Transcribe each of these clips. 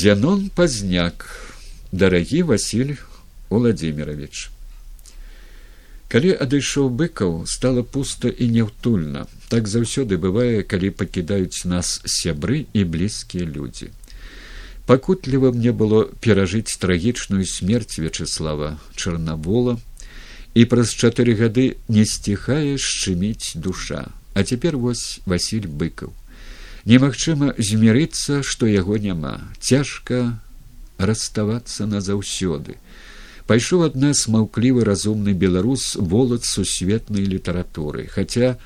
зянон пазняк дарагі василь владимирович калі адышоў быкаў стала пуста і няўтульна. Так заўсёды бывае калі пакідаюць нас сябры і блізкія людзі. Пакутліва мне было перажыць трагічную смерць вячеслава чарнавола і праз чатыры гады не сціхае шчыміць душа. А цяпер вось василь быкаў немагчыма змірыцца што яго няма. Цяжка расставацца назаўсёды. Пайшоў ад нас маўклівы разумны беларус волат сусветнай літаратуры. Хаця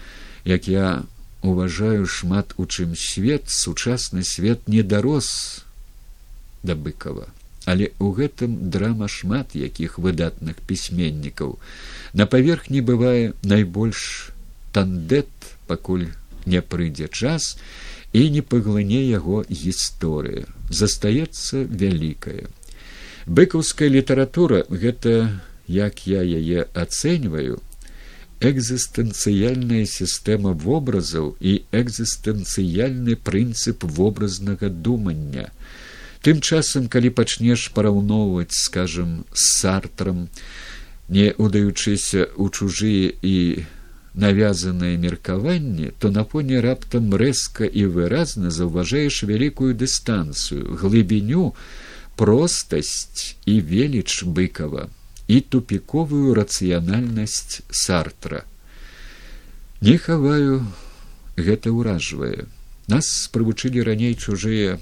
як я уважаю шмат у чым свет сучасны свет не дарос да быкова але ў гэтым драма шмат якіх выдатных пісьменнікаў. На паверхні бывае найбольш тандет пакуль не прыйдзе час і не паглыне яго гісторыя. Застаецца вялікая. Быкаўская літаратура гэта як я яе ацэньваю экзістэнцыяльная сістэма вобразаў і экзістэнцыяльны прынцып вобразнага думання. Тым часам калі пачнеш параўноўваць скажем з сартрам не удаючыся ў чужыя і навязаныя меркаванні то на фоне раптам рэзка і выразна заўважаеш вялікую дыстанцыю глыбіню простасць і веліч быкова і тупіковую рацыянальнасць сартра. Не хаваю гэта ўражвае. Нас прывучылі раней чужыя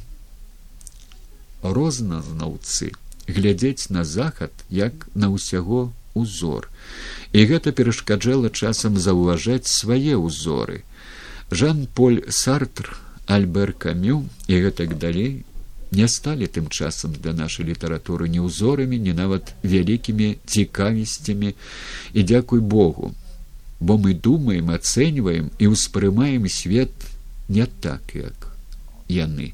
розназнаўцы глядзець на захад як на ўсяго узор. І гэта перашкаджала часам заўважаць свае ўзоры. Жан поль сартр альбер камю і гэтак далей не сталі тым часам для нашай літаратуры не ўзорамі не нават вялікімі цікавісцямі і дзякуй богу бо мы думаем ацэньваем і ўспрымаем свет не так як яны.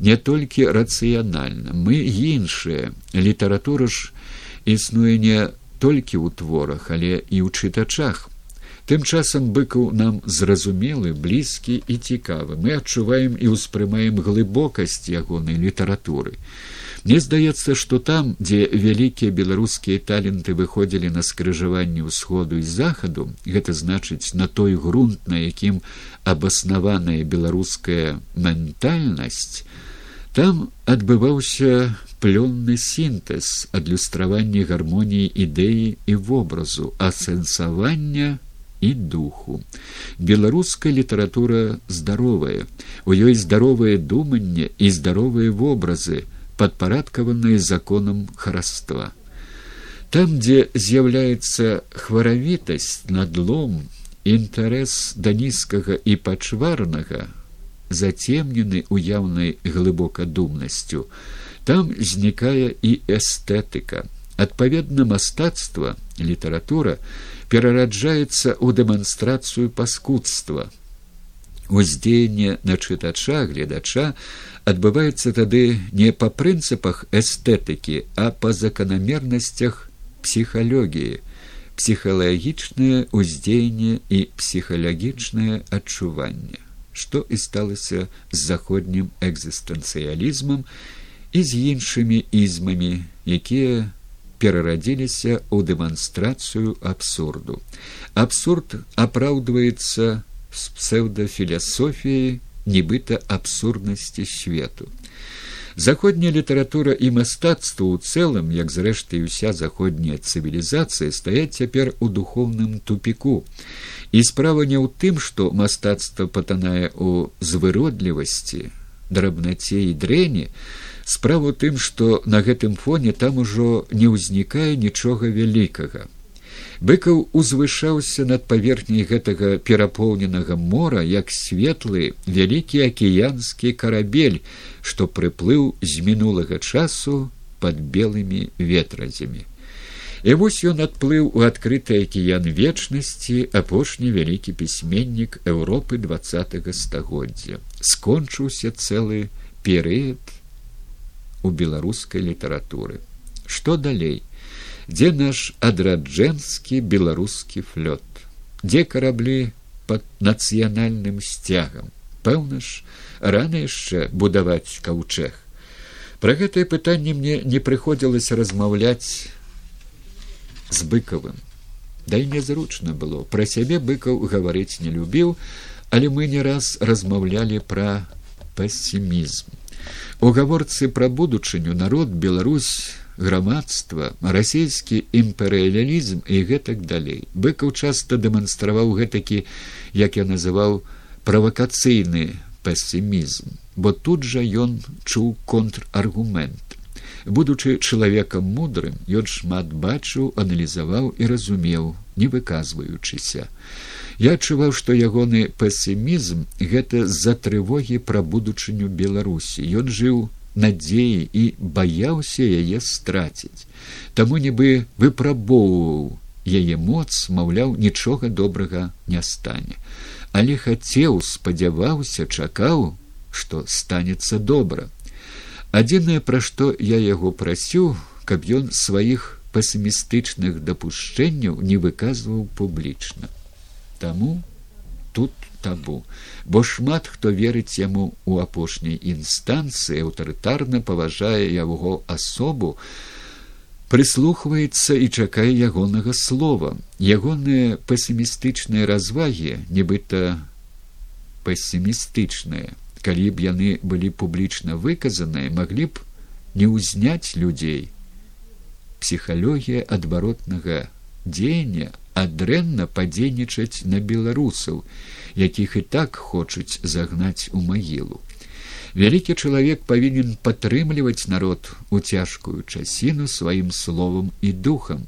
Не толькі рацыянальна мы іншыя. Літаратура ж існуе не толькі ў творах але і ў чытачах. Тым часам быкаў нам зразумелы блізкі і цікавы. Мы адчуваем і ўспрымаем глыбокасць ягонай літаратуры. Мне здаецца што там дзе вялікія беларускія таленты выходзілі на скрыжаванне ўсходу і захаду гэта значыць на той грунт на якім абаснаваная беларуская ментальнасць Там адбываўся плённы сінтэз адлюстравання гармоніі ідэі і вобразу, асэнсавання і духу. Беларуская літаратура здаровая, у ёй здаровае думанне і здаровыя вобразы, падпарадкаваныя законам хараства. Там, дзе з'яўляецца хваравітасць надлом, інтарэс да нізкага і пачварнага, зацемнены уяўнай глыбокадумнасцю. Там знікае і эстэтыка. Адпаведна мастацтва літаратура перараджаецца ў дэманстрацыю паскудства. Уздзеянне на чытача гледача адбываецца тады не па прынцыпах эстэтыкі а па заканамернасцях псіхалогіі. Псіхалагічнае ўздзеянне і псіхалагічнае адчуванне што і сталася з заходнім экзістэнцыялізмам і з іншымі ізмамі, якія перарадзіліся ў дэманстрацыю абсурду. Абсурд апраўдваецца з псеўдафіласофіяй нібыта абсурднасці свету заходняя літаратура і мастацтва ў цэлым як зрэшты і ўся заходняя цывілізацыя стаяць цяпер у духовным тупіку. І справа не ў тым што мастацтва патанае ў звыродлівасці драбнаце і дрэні справа тым што на гэтым фоне там ужо не ўзнікае нічога вялікага быкаў узвышаўся над паверхняй гэтага перапоўненага мора як светлы вялікі акіянскі карабель што прыплыў з мінулага часу под белымі ветразямі. І вось ён адплыў у адкрыты акіян вечнасці апошні вялікі пісьменнік еўропы двадцатого стагоддзя. Скончыўся цэлы перыяд у беларускай літаратуры. Што далей дзе наш адраджэнскі беларускі флёт дзе караблі под нацыянальным сцягам пэўна ж рана яшчэ будаваць каўчэг Пра гэтае пытанне мне не прыходзілася размаўляць з быкавым. Да і незручна было. Пра сябе быкаў гаварыць не любіў, але мы не раз размаўлялі пра пасімізм. У гаворцы пра будучыню народ Беларусь грамадства, расійскі імперыялізм і гэтак далей. Быкаў часта дэманстраваў гэтакі, як я называў правакацыйны пасімізм, бо тут жа ён чуў контраргумент. Будучы чалавекам мудрым, ён шмат бачыў, аналізаваў і разумеў, не выказваючыся. Я адчуваў, што ягоны пасімізм гэта з-за трывогі пра будучыню Беларусі. Ён жыў надзеі і баяўся яе страціць. Таму нібы выпрабоўваў яе моц, маўляў, нічога добрага не стане. Але хацеў, спадзяваўся, чакаў, што станецца добра. Адзінае, пра што я яго прасю, каб ён сваіх пасімістычных дапушчэнняў не выказваў публічна. Таму тут табу, бо шмат хто верыць яму ў апошняй інстанцыі аўтарытарна паважае яго асобу, прыслухваецца і чакае ягонага слова. Ягоныя пасімістычныя развагі, нібыта пасімістычныя, калі б яны былі публічна выказаныя, маглі б не ўзняць людзей. Псіхалогія адваротнага дзеяння адрэнна падзейнічаць на беларусаў, якіх і так хочуць загнаць у магілу. Вялікі чалавек павінен падтрымліваць народ у цяжкую часіну сваім словам і духам.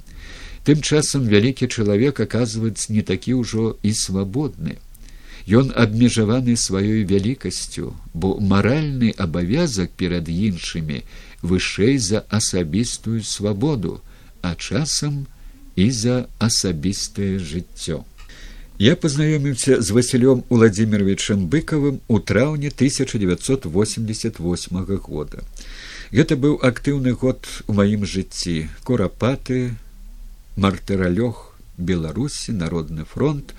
Тым часам вялікі чалавек аказваецца не такі ўжо і свабодны. Ён абмежаваны сваёй вялікасцю, бо маральны абавязак перад іншымі вышэй за асабістую свабоду, а часам і за асабістае жыццё. Я пазнаёміўся з Васілём Уладзімировичам быкавым у траўні 1988 года. Гэта быў актыўны год у маім жыцці, курапаты, мартыралёг Беларусі, народны фронт,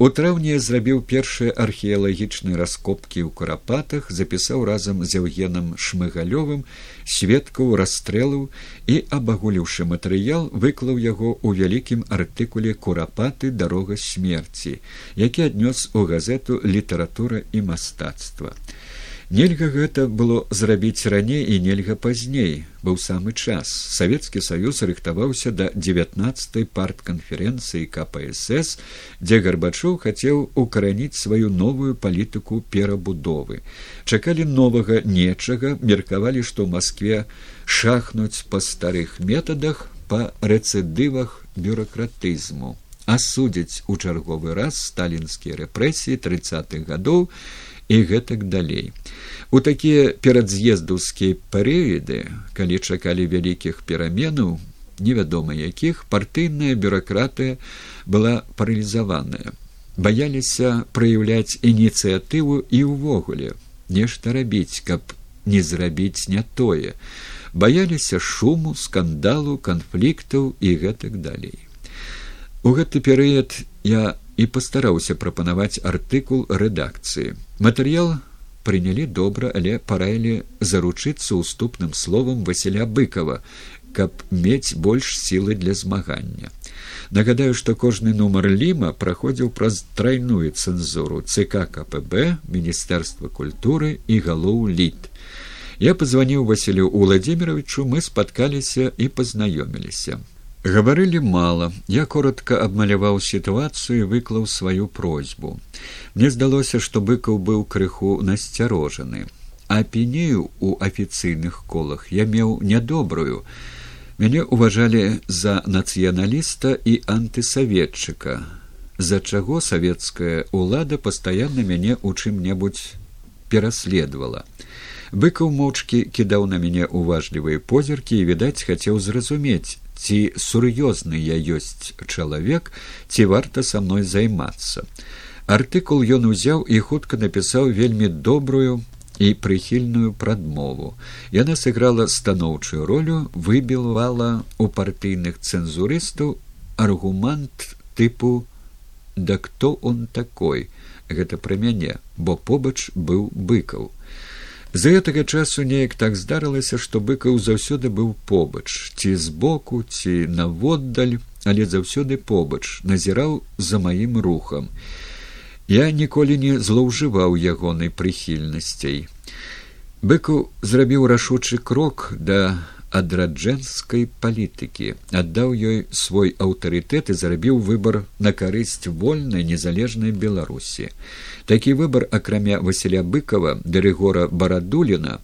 У траўні зрабіў першыя археалагічныя раскопкі ў курапатах, запісаў разам з Еўгенам шмыгалёвым сведкаў расстрэлаў і абагуліўшы матэрыял, выклаў яго ў вялікім артыкуле курапаты дарога смерці, які аднёс у газету літаратура і мастацтва. Нельга гэта было зрабіць раней і нельга пазней. Быў самы час. Савецкі саюз рыхтаваўся да девятнадцатай партканферэнцыі кпсс дзе гарбачоў хацеў укараніць сваю новую палітыку перабудовы. Чакалі новага нечага меркавалі што ў москве шахнуць па старых метадах па рэцыдывах бюракратызму. Асудзяць у чарговы раз сталінскія рэпрэсіі тридцатых гадоў і гэтак далей. У такія перадз'ездаўскія перыяды, калі чакалі вялікіх пераменаў, невядома якіх партыйная бюракратыя была паралізаваная. Баяліся праяўляць ініцыятыву і ўвогуле нешта рабіць, каб не зрабіць не тое. Баяліся шуму, скандалу, канфліктаў і гэтак далей. У гэты перыяд я і пастараўся прапанаваць артыкул рэдакцыі. Матэрыял прынялі добра, але параілі заручыцца уступным словам Васіля быкова, каб мець больш сілы для змагання. Нагадаю, што кожны нумар ліма праходзіў праз трайную цэнзуру ЦК КПБ, міністэрства культуры і галоў літ. Я пазваніў Васілю Уладзіміровичу, мы спаткаліся і пазнаёміліся. Гаварылі мала, я коротко абмаляваў сітуацыю, выклаў сваю просьбу. Мне здалося, што быкаў быў крыху насцярожаны. Апінею у афіцыйных колах я меў нядобрую. Мяне ўважалі за нацыяналіста і антысаветчыка, з-за чаго савецкая ўлада пастаянна мяне ў чым-небудзь пераследавала. Быкаў моўчкі кідаў на мяне уважлівыя позіркі і, відаць, хацеў зразумець, ці сур'ёзны я ёсць чалавек ці варта са мной займацца? Артыкул ён узяў і хутка напісаў вельмі добрую і прыхільную прадмову. Яна сыграла станоўчую ролю выбілвала у партыйных цэнзурыстаў аргумант тыпу да хто он такой? Гэта пра мяне бо побач быў быкаў З гэтага часу неяк так здарылася, што быкаў заўсёды быў побач, ці збоку, ці наводдаль, але заўсёды побач назіраў за маім рухам. Я ніколі не злоўжываў ягонай прыхільнасцей. Быкаў зрабіў рашучы крок да адраджэнскай палітыкі, аддаў ёй свой аўтарытэт і зарабіў выбар на карысць вольнай незалежнай беларусі. Такі выбар акрамя Васіля быкова дырыгора барадуліна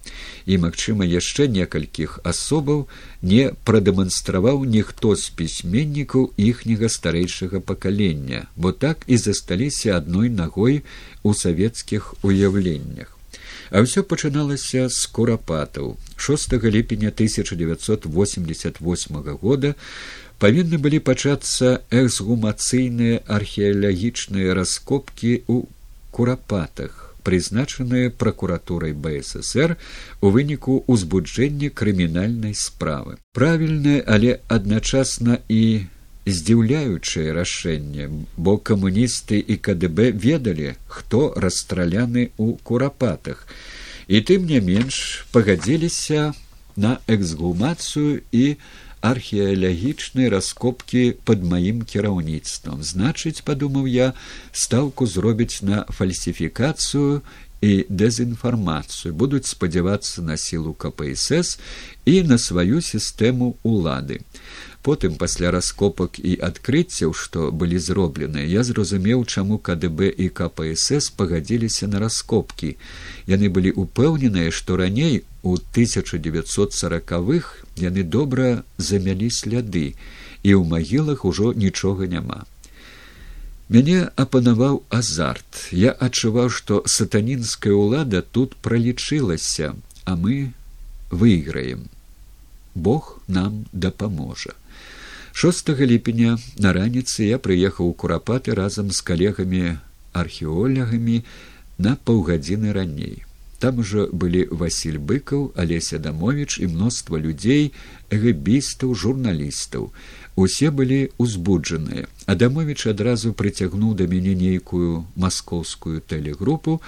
і магчыма яшчэ некалькіх асобаў не прадэманстраваў ніхто з пісьменнікаў іхняга старэйшага пакалення, бо так і засталіся адной нагой у савецкіх уяўленнях. А ўсё пачыналася з курапатаў. 6 ліпеня 1988 года павінны былі пачацца эксгумацыйныя археалагічныя раскопкі ў курапатах, прызначаныя пракуратурай бСр у выніку ўзбуджэння крымінальнай справы. Правільнае, але адначасна і здзіўляючае рашэнне, бо камуністы і КДБ ведалі, хто расстраляны ў курапатах, і тым не менш пагадзіліся на эксгумацыю і археалагічныя раскопкі под маім кіраўніцтвам. Значыць, падумаў я, стаўку зробіць на фальсіфікацыю і дэзінфармацыю, будуць спадзявацца на сілу КПСС і на сваю сістэму улады. Потым пасля раскопак і адкрыццяў, што былі зробленыя, я зразумеў, чаму КДБ і КПСС пагадзіліся на раскопкі. Яны былі упэўненыя, што раней у 1940х яны добра замялі сляды, і ў магілах ужо нічога няма. Мяне апанаваў азарт. Я адчуваў, што сатанінская ўлада тут пралічылася, а мы выйграем. Бог нам дапаможа. 6 ліпеня на раніцы я прыехаў у курапаты разам з калегамі археолягамі на паўгадзіны раней. Там ужо былі Васіль быкаў, Алеся дамовіч і мноства людзей, гэбістаў, журналістаў. Усе былі узбуджаныя. Адамович адразу прыцягнуў да мяне нейкую маскоўскую тэлегрупу,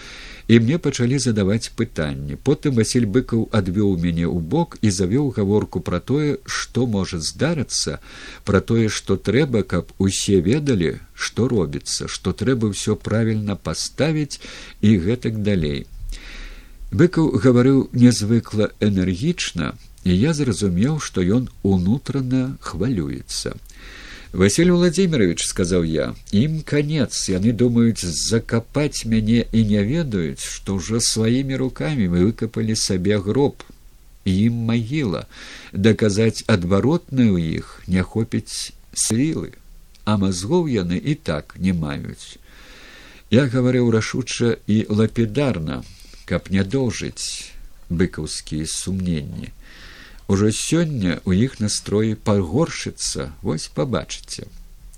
і мне пачалі задаваць пытанні. Потым Васіль быкаў адвёў мяне ў бок і завёў гаворку пра тое, што можа здарыцца, пра тое, што трэба, каб усе ведалі, што робіцца, што трэба ўсё правільна паставіць і гэтак далей. Быкаў гаварыў нязвыкла энергічна, і я зразумеў, што ён унутрана хвалюецца. Василь владимирович сказаў я ім конец яны думаюць закапаць мяне і не ведаюць што ўжо сваімі руками мы выкапалі сабе гроб. Ім магіла. Даказаць адваротную ў іх не хопіць сілы а мазгоў яны і так не маюць я гаварыў рашуча і лапідарна каб не доўжыць быкаўскія сумненні Ужо сёння ў іх настроі пагоршыцца, вось пабачыце.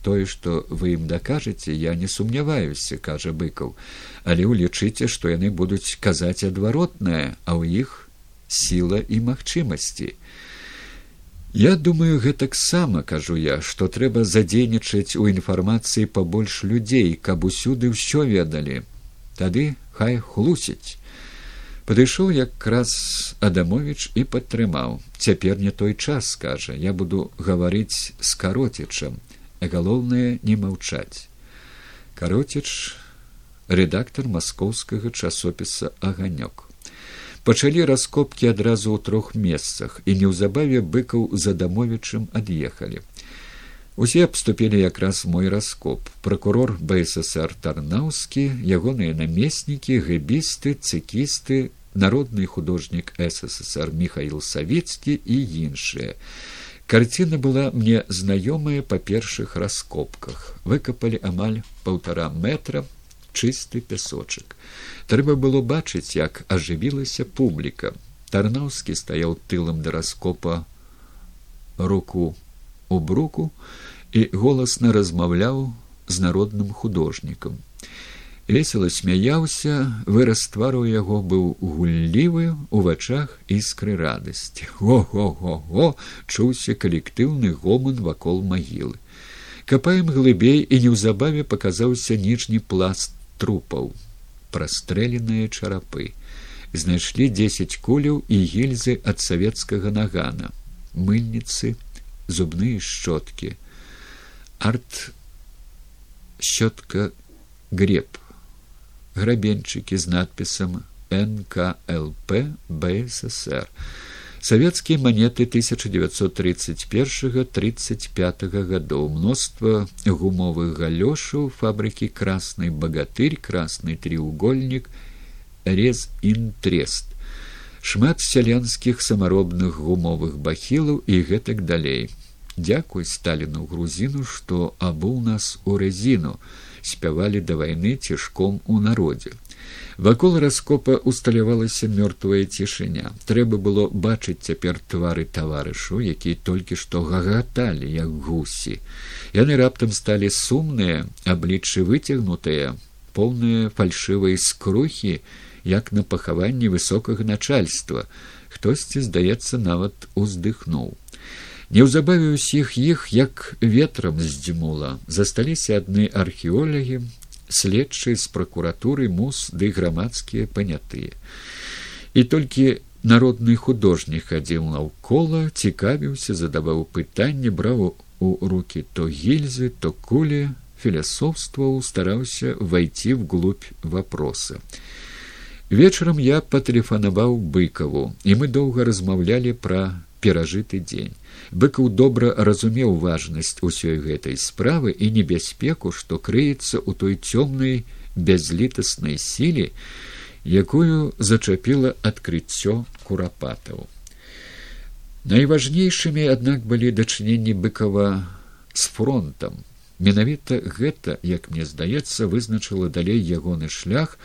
Тое, што вы ім дакажаце, я не сумняваюся, кажа быкаў, але ўлічыце, што яны будуць казаць адваротнае, а ў іх сіла і магчымасці. Я думаю гэтаксама кажу я, што трэба задзейнічаць у інфармацыі пабольш людзей, каб усюды ўсё ведалі. Тады хай хлусіць падышоў якраз адамович і падтрымаў. Цяпер не той час скажа я буду гаварыць з кароцічам. Галоўнае не маўчаць. Кароціч рэдактор маскоўскага часопіса аганёк пачалі раскопкі адразу ў трох месцах і неўзабаве быкаў за дамовічым ад'ехалі. Усе абступілі якраз мой раскоп. Пракурор БССР Тарнаўскі, ягоныя намеснікі, гэбісты, цыкісты, народны художнік ссср михаил савецкі і іншыя карціна была мне знаёмая па першых раскопках. Выкапалі амаль полтора метра чысты пясочак трэба было бачыць як ажывілася публіка. Тарнаўскі стаяў тылам да раскопа руку у бруку і голасна размаўляў з народным художнікам весело смяяўся выраз твару яго быў гуллівы у вачах іскры радасці. Го го го го чуўся калектыўны гоман вакол магілы. Капаем глыбей і неўзабаве паказаўся ніжні пласт трупаў прастрэленыя чарапы. Знайшлі дзесяць куляў і гільзы ад савецкага нагана мыльніцы зубныя шчоткі. Арт щётка греб грабенчыкі з надпісам нклп бсср савецкія манеты 1931 35 гадоў мноства гумовых галёшаў фабрыкі красный багатырь красный треугольнік рез інтрест шмат сялянскіх самаробных гумовых бахілаў і гэтак далей. Дзякуй сталіну грузіну што абуў нас у рэзіну спявалі да вайны цішком у народзе. Вакол раскопа усталявалася мёртвая цішыня. Трэба было бачыць цяпер твары таварышу які толькі што гагаталі як гусі. Яны раптам сталі сумныя абліччы выцягнутыя поўныя фальшывай скрухі як на пахаванні высокага начальства. Хтосьці здаецца нават уздыхнуў неўзабаве ўсіх іх як ветрам здзімула засталіся адны археолагі следчыя з пракуратуры мус ды грамадскія панятыя. І толькі народны художнік хадзіў наўкола цікавіўся задаваў пытанне браў у руки то гільзы то кулі. Філасофстваў стараўся вайти вглубь вопроса вечарам я патэлефанаваў быкаву і мы доўга размаўлялі пра перажыты дзень быкаў добра разумеў важнасць усёй гэтай справы і небяспеку што крыецца ў той цёмнай бязлітаснай сіле якую зачапіла адкрыццё курапатаў. Найважнейшымі аднак былі дачыненні быкава з фронтам. Менавіта гэта як мне здаецца вызначыла далей ягоны шлях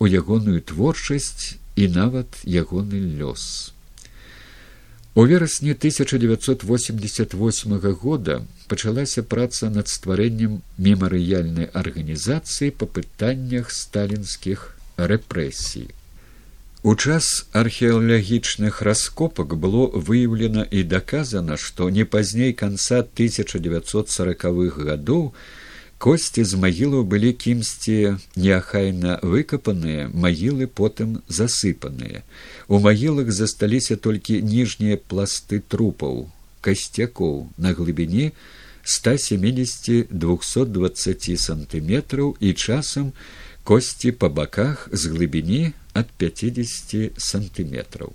у ягоную творчасць і нават ягоны лёс У верасні 1988 года пачалася праца над стварэннем мемарыяльнай арганізацыі па пытаннях сталінскіх рэпрэсій. У час археалагічных раскопак было выяўлена і даказана, што не пазней канца 1940х гадоў косці з магілаў былі кімсьці неахайна выкапаныя магілы потым засыпаныя. У магілах засталіся толькі ніжнія пласты трупаў касцякоў. На глыбіні ста семидесяти двухсот двадцати сантыметраў і часам косці па баках з глыбіні ад пятидесяти сантыметраў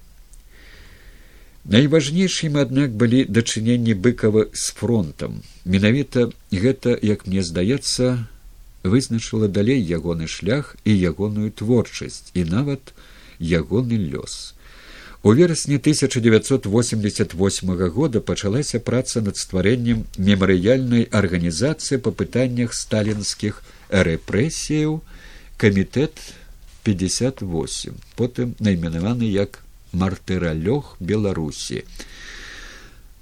найважнейшым аднак былі дачыненні быкава з фронтам менавіта гэта як мне здаецца вызначыла далей ягоны шлях і ягоную творчасць і нават ягоны лёс. У верасні 1988 года пачалася праца над стварэннем мемарыяльнай арганізацыі па пытаннях сталінскіх рэпрэсіяў камітэт 58 потым найменаваны як мартыралёг беларусі.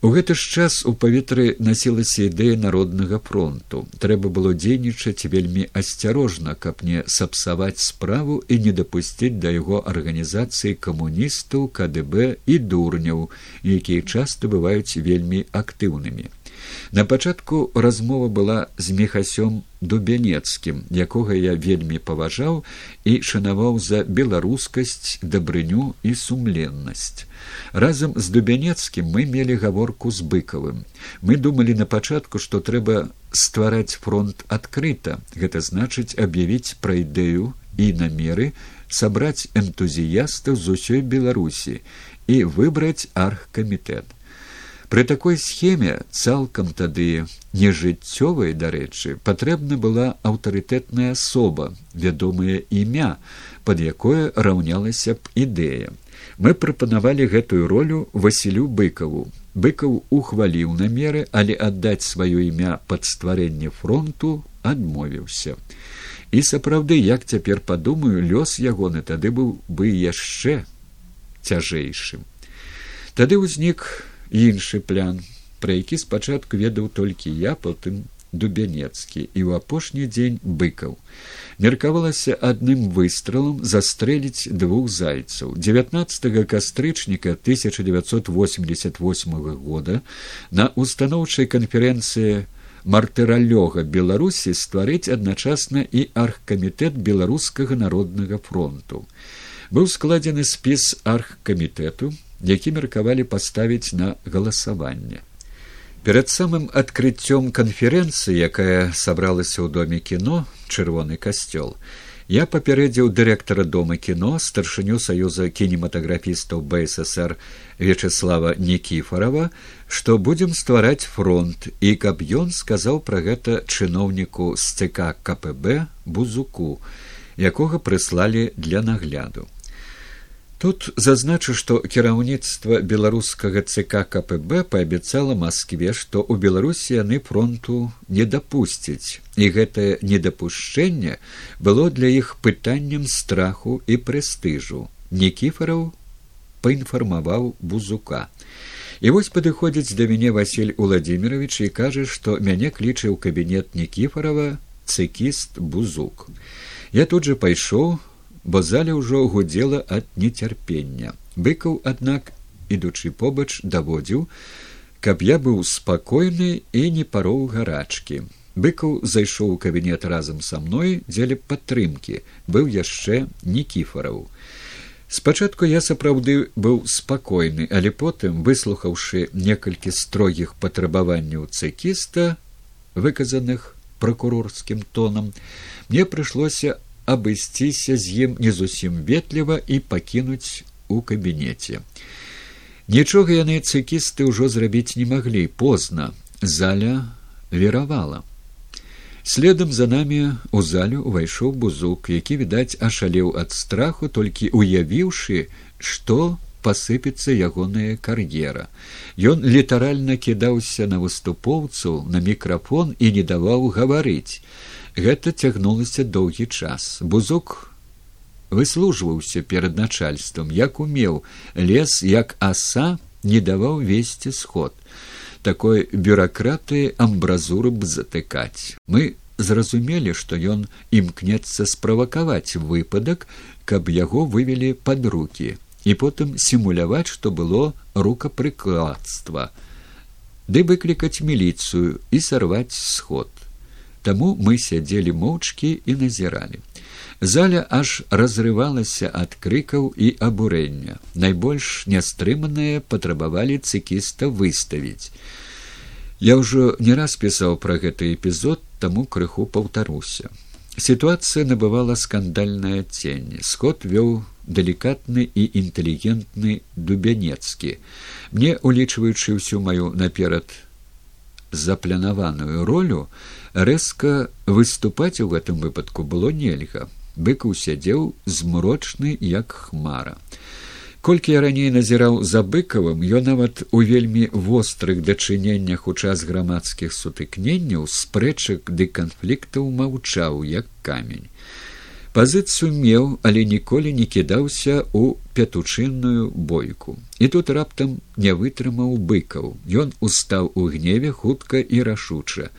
У гэты ж час у паветры насілася ідэя народнага фронту. Трэба было дзейнічаць вельмі асцярожна каб не сапсаваць справу і не дапусціць да яго арганізацыі камуністаў кДб і дурняў якія часта бываюць вельмі актыўнымі На пачатку размова была з мехасём дубянецкім, якога я вельмі паважаў і шанаваў за беларускасць, дабрыню і сумленнасць. Разам з дубянецкім мы мелі гаворку з быкавым. Мы думалі на пачатку, што трэба ствараць фронт адкрыта, гэта значыць аб'явіць пра ідэю і намеры сабраць энтузіястаў з усёй беларусі і выбраць аргкамітэт. Пры такой схеме цалкам тады нежыццёвай дарэчы патрэбна была аўтарытэтная асоба вядомае імя под якое раўнялася б ідэя. Мы прапанавалі гэтую ролю васілю быкаву. Быкаў ухваліў намеры але аддаць сваё імя пад стварэнне фронту адмовіўся. І сапраўды як цяпер падумаю лёс ягоны тады быў бы яшчэ цяжэйшым. Тады ўзнік іншы плян пра які спачатку ведаў толькі я потым дубянецкі. І ў апошні дзень быкаў. Меркавалася адным выстралам застрэліць двух зайцаў. 19 кастрычніка 1988 года на устаноўчай канферэнцыі мартыралёга беларусі стварыць адначасна і аргкамітэт беларускага народнага фронту. Быў складзены спіс архкамітэту які меркавалі паставіць на галасаванне. Перад самым адкрыццём канферэнцыі якая сабралася ў доме кіно чырвоны касцёл я папярэдзіў дырэктара дома кіно старшыню саюза кінематаграфістаў бсср вячеслава никіфарова што будзем ствараць фронт і каб ён сказаў пра гэта чыноўніку з цк кпб бузуку якога прыслалі для нагляду Тут зазначу, што кіраўніцтва беларускага ЦК КПБ паабяцала Маскве, што ў Беларусі яны фронту не дапусцяць, і гэтае недапушчэнне было для іх пытаннем страху і прэстыжу. Нікіфараў паінфармаваў бузука. І вось падыходзіць да мяне Васіль Уладзімірович і кажа, што мяне кліча ў кабінет Нікіфарова цыкіст бузук. Я тут жа пайшоў, бо зале ўжо гудзела ад нецярпення. Быкаў аднак ідучы побач даводзіў каб я быў спакойны і не пароў гарачкі. Быкаў зайшоў у кабінет разам са мной дзеля падтрымкі. Быў яшчэ нікіфараў спачатку я сапраўды быў спакойны але потым выслухаўшы некалькі строгіх патрабаванняў цэкіста выказаных прокурорскім тонам мне прыйшлося абысціся з ім не зусім ветліва і пакінуць у кабінеце. Нічога яны цыкісты ўжо зрабіць не маглі позна заля веравала. Следам за намі у залю увайшоў бузук, які відаць ашалеў ад страху, толькі уявіўшы, што пасыпецца ягоная кар'ера. Ён літаральна кідаўся на выступоўцаў на мікрафон і не даваў гаварыць. Гэта цягнулася доўгі час. Бузок выслужваўся перад начальствам, як умеў, лес як аса не даваў весці сход. Такой бюракраты амбразуры б затыкаць. Мы зразумелі, што ён імкнецца справакаваць выпадак, каб яго вывелі пад руки і потым сімуляваць, што было рукапрыкладства, ды выклікаць міліцыю і сарваць сход. Таму мы сядзелі моўчкі і назіралі. Заля аж разрывалася ад крыкаў і абурэння. Найбольш нястрыманыя патрабавалі цыкіста выставіць. Я ўжо не раз пісаў пра гэты эпізод, таму крыху паўтаруся. Сітуацыя набывала скандальная цень. Сход вёў далікатны і інтэлігентны дубянецкі. Мне улічваючы ўсю маю наперад запланаваную ролю рэзка выступаць у гэтым выпадку было нельга. Быкаў сядзеў змрочны як хмара. Колькі я раней назіраў за быкавым ён нават у вельмі вострых дачыненнях у час грамадскіх сутыкненняў спрэчак ды канфліктаў маўчаў як камень. Пазыцыю меў але ніколі не кідаўся ў пятучынную бойку. І тут раптам не вытрымаў быкаў. Ён устаў у гневе хутка і рашуча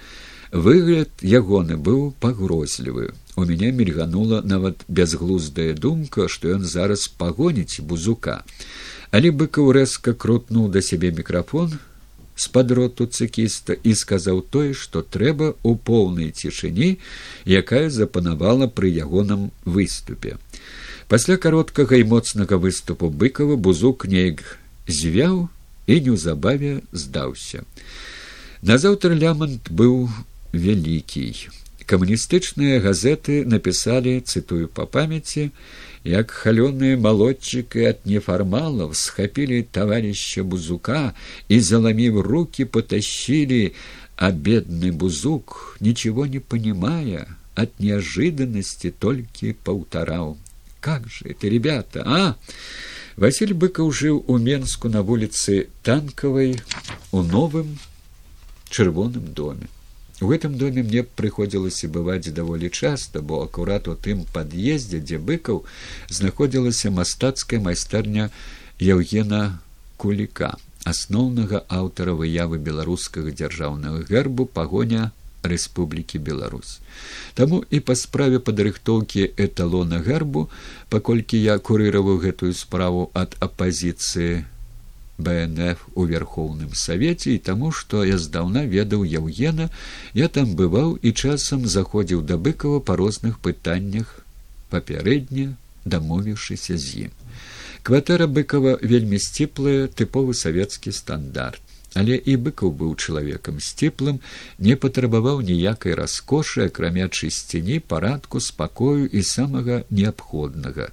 выгляд ягоны быў пагрозлівы у мяне мільганула нават бязглуздая думка што ён зараз пагоніць бузука але быкаў рэзка крутнуў да сябе мікрафон з-пад роту цыкіста і сказаў тое, што трэба ў поўнай цішыні, якая запанавала пры ягоным выступе. Пасля кароткага і моцнага выступу быкава бузук неяк звяў і неўзабаве здаўся. Назаўтра лямант быў вялікі. Камуністычныя газеты напісалі цытую па памяці, як халёныя малодчыкі ад нефармалаў схапілі таварища бузука і заламіў руки потащили а бедный бузук ничего не понимая от неожиданности только паўтараў как же это ребята а василь быкаў жыў у менску на вуліцы танкавай у новым чырвоным доме У гэтым доме мне прыходзілася бываць даволі часта, бо акурат у тым пад'ездзе, дзе быкаў знаходзілася мастацкая майстарня Яўгена куліка, асноўнага аўтара выявы беларускага дзяржаўнага гербу пагоня Рэспублікі Беларусь. Таму і па справе падрыхтоўкі эталона гербу, паколькі я курыраваў гэтую справу ад апазіцыі бнф у верхоўным савеце і таму што я здаўна ведаў яўгена я там бываў і часам заходзіў да быкова па розных пытаннях папярэдне дамовіўшыся з ім кватэра быкова вельмі сціплая тыповы савецкі стандарт. Але і быкаў быў чалавекам сціплым не патрабаваў ніякай раскошы акрамя чысціні парадку спакою і самага неабходнага.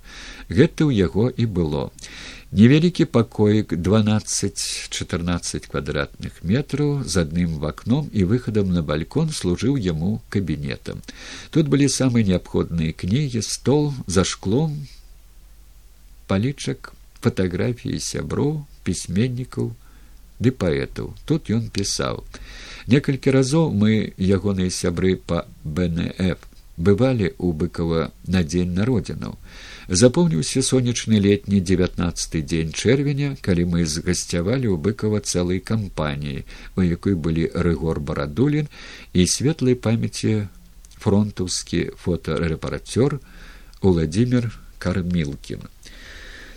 Гэта ў яго і было невялікі двадцать четырнадцать квадратных метраў з адным вакном і выхадам на балькон служыў яму кабінетам тут былі самыя неабходныя кнігі стол за шклом палічак фатаграфіі сяброў пісьменнікаў ды паэтаў тут ён пісаў некалькі разоў мы ягоныя сябры па бнф бывалі у быкова на дзень народзінаў запомніўся сонечны летні девятнадцаты дзень чэрвеня калі мы згасцявалі ў быкова цэлай кампаніі у якой былі рыгор барадулін і светлай памяці фронтаўскі фотарэпарацёр владимир кармілкін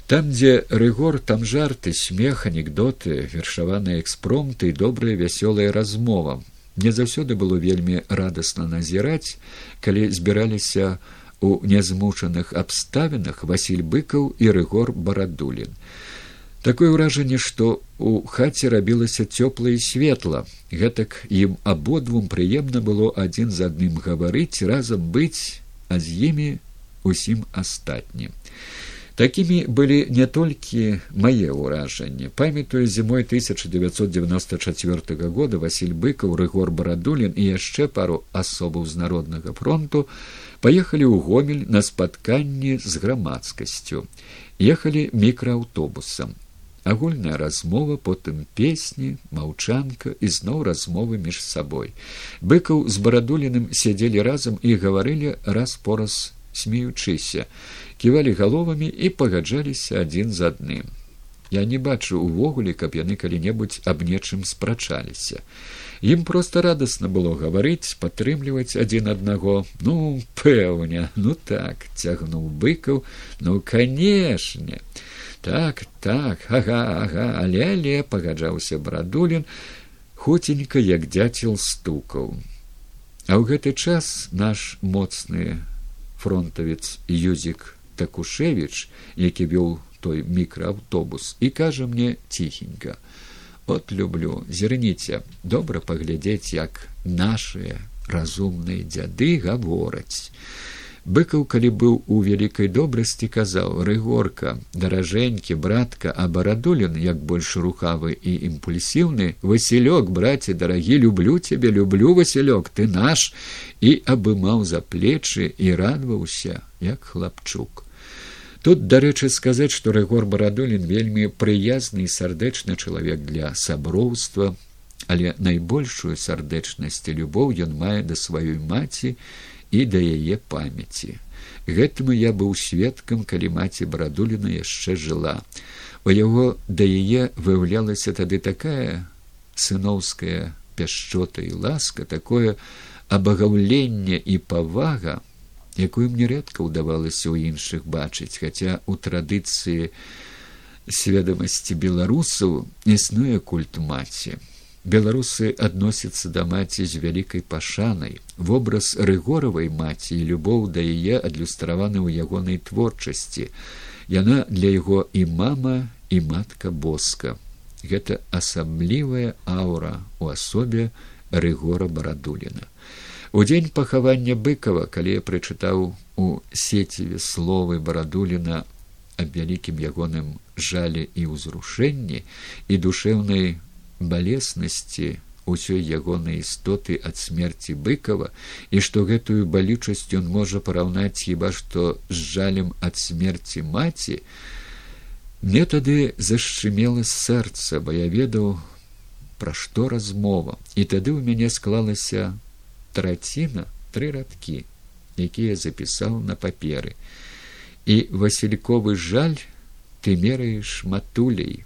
Там, дзе рыгор там жарты, смех, анекдоты, вершаваныя экспромты і добрая вясёлая размова. Мне заўсёды было вельмі радасна назіраць, калі збіраліся у нязмучаных абставінах Васіль быкаў і рыгор барадулін. Такое ўражанне, што у хаце рабілася цёпла і светла. Гэтак ім абодвум прыемна было адзін з адным гаварыць, разам быць, а з імі усім астатнім. Такімі былі не толькі мае ўражанні. Памятаю зімой 1994 года Васіль быкаў, рыгор барадулін і яшчэ пару асобаў з народнага фронту паехалі ў гомель на спатканні з грамадскасцю. ехалі мікрааўтобусам. Агульная размова, потым песні, маўчанка і зноў размовы між сабой. Быкаў з барадуліным сядзелі разам і гаварылі раз пораз смеючыся ківалі галовамі і пагаджаліся адзін з адным. Я не бачу увогуле, каб яны калі-небудзь аб нечым спрачаліся. Ім проста радасна было гаварыць, падтрымліваць адзін аднаго, ну пэўня, ну так цягнуў быкаў, ну канешне. Так, так, ага, ага, але але пагаджаўся брадулін, хуценька як дзяцел стукаў. А ў гэты час наш моцны фронтавец юзік такушевич які вёл той мікрааўтобус і кажа мне ціхенька от люблю зірніце добра паглядзець як нашыя разумныя дзяды гавораць быкаў калі быў у вялікай добрасці казаў рыгорка даражэнькі братка а барадулін як больш рухавы і імпульсіўны. Васілёк браце дарагі люблю цябе люблю васілёк ты наш і абымаў за плечы і радваўся як хлапчук Тут дарэчы сказаць, што рэгор барадолін вельмі прыязны і сардэчны чалавек для саброўства, але найбольшую сардэчнасць і любоў ён мае да сваёй маці і да яе памяці. Гэтаму я быў сведкам, калі маці барадуліна яшчэ жыла. У яго да яе выяўлялася тады такая сыноўская пяшчота і ласка, такое абагаўленне і павага, якую мне рэдка ўдавалася ў іншых бачыць, хаця ў традыцыі сведамасці беларусаў існуе культ маці. Беларусы адносяцца да маці з вялікай пашанай. Вобраз рыгоравай маці і любоў да яе адлюстраваны ў ягонай творчасці. Яна для яго і мама і матка боска. Гэта асаблівая аўра ў асобе рыгора барадуліна. У дзень пахавання быкова, калі я прачытаў у сеціве словы барадуліна аб вялікім ягоным жалі і ўзрушэнні і душэўнай балеснасці ўсёй ягонай істоты ад смерці быкова і што гэтую балючасць ён можа параўнаць хіба што з жалем ад смерці маці мне тады зашчымела сэрца бо я ведаў пра што размова. І тады ў мяне склалася траціна тры радкі якія запісаў на паперы. І васильковы жаль ты мераеш матулей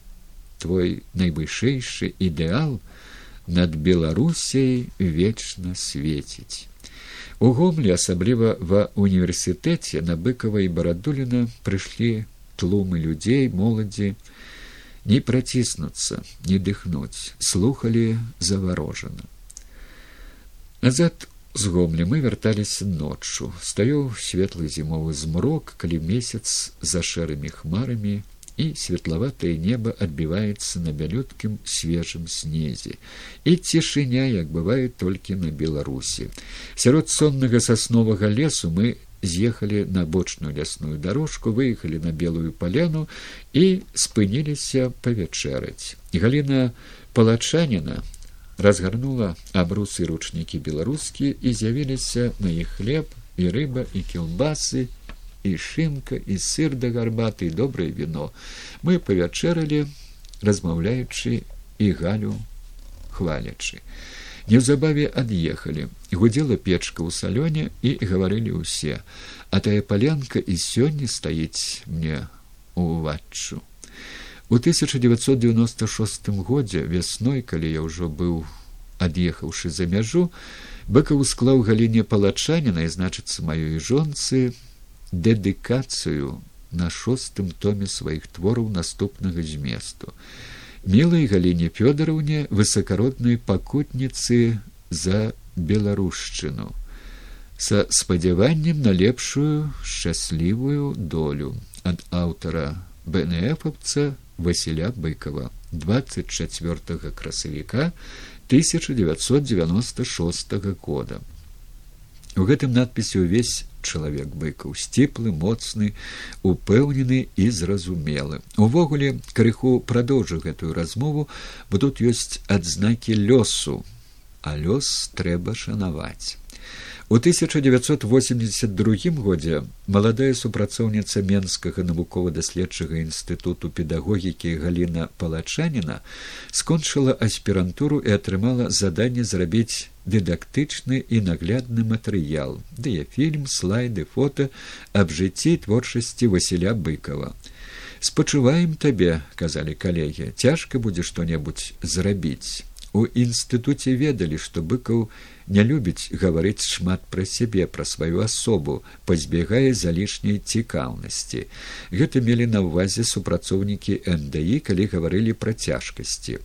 твой найвышэйшы ідэал над беларусей вечна свеціць. У гомлі асабліва ва універсітэце на быкава і барадуліна прыйшлі тлумы людзей моладзі. Не праціснуцца не дыхнуць. Слухали заварожана назад з гомлі мы вярталіся ноччу. Стаяў светлы зімовы змрок калі месяц за шэрымі хмарамі і светлаватае неба адбіваецца на бялюткім свежым снезе. І цішыня як бывае толькі на беларусі. Сярод соннага сасновага лесу мы з'ехалі на бочную лясную дорожку выехалі на белую паляну і спыніліся павячэраць. Галіна палачаніна разгарнула абрусы ручнікі беларускія і з'явіліся на іх хлеб і рыба і кілбасы і шымка і сыр да гарбаты і добрае віно. Мы павячэралі размаўляючы і галю хвалячы. Неўзабаве ад'ехалі. Гудзела печка ў салёне і гаварылі ўсе. А тая паленка і сёння стаіць мне уваччу У 1996 годзе вясной, калі я ўжо быў ад'ехаўшы за мяжу, быкаў склаў галіне палачаніна і значыцца маёй жонцы дэдыкацыю на шостым томе сваіх твораў наступнага зместу. Мелай галіне фёдараўне высакароднай пакутніцы за беларушчыну са спадзяваннем на лепшую шчаслівую долю ад аўтара бнфовца Васіля быкова 24 красавіка 1996 года. У гэтым надпісе ўвесь чалавек быкаў сціплы моцны упэўнены і зразумелы. Увогуле крыху прадоўжу гэтую размову бо тут ёсць адзнакі лёсу а лёс трэба шанаваць У 1982 годзе маладая супрацоўніца менскага навукова-даследчага інстытуту педагогікі галіна палачаніна скончыла аспірантуру і атрымала заданне зрабіць дыдактычны і наглядны матэрыял дыяфільм слайды фото аб жыцці творчасці васіля быкова. Спачуваем табе казалі калегі цяжка будзе што-небудзь зрабіць у інстытуце ведалі што быкаў не любіць гаварыць шмат пра сябе пра сваю асобу пазбегае залішняй цікаўнасці. Гэта мелі на ўвазе супрацоўнікі ндI калі гаварылі пра цяжкасці.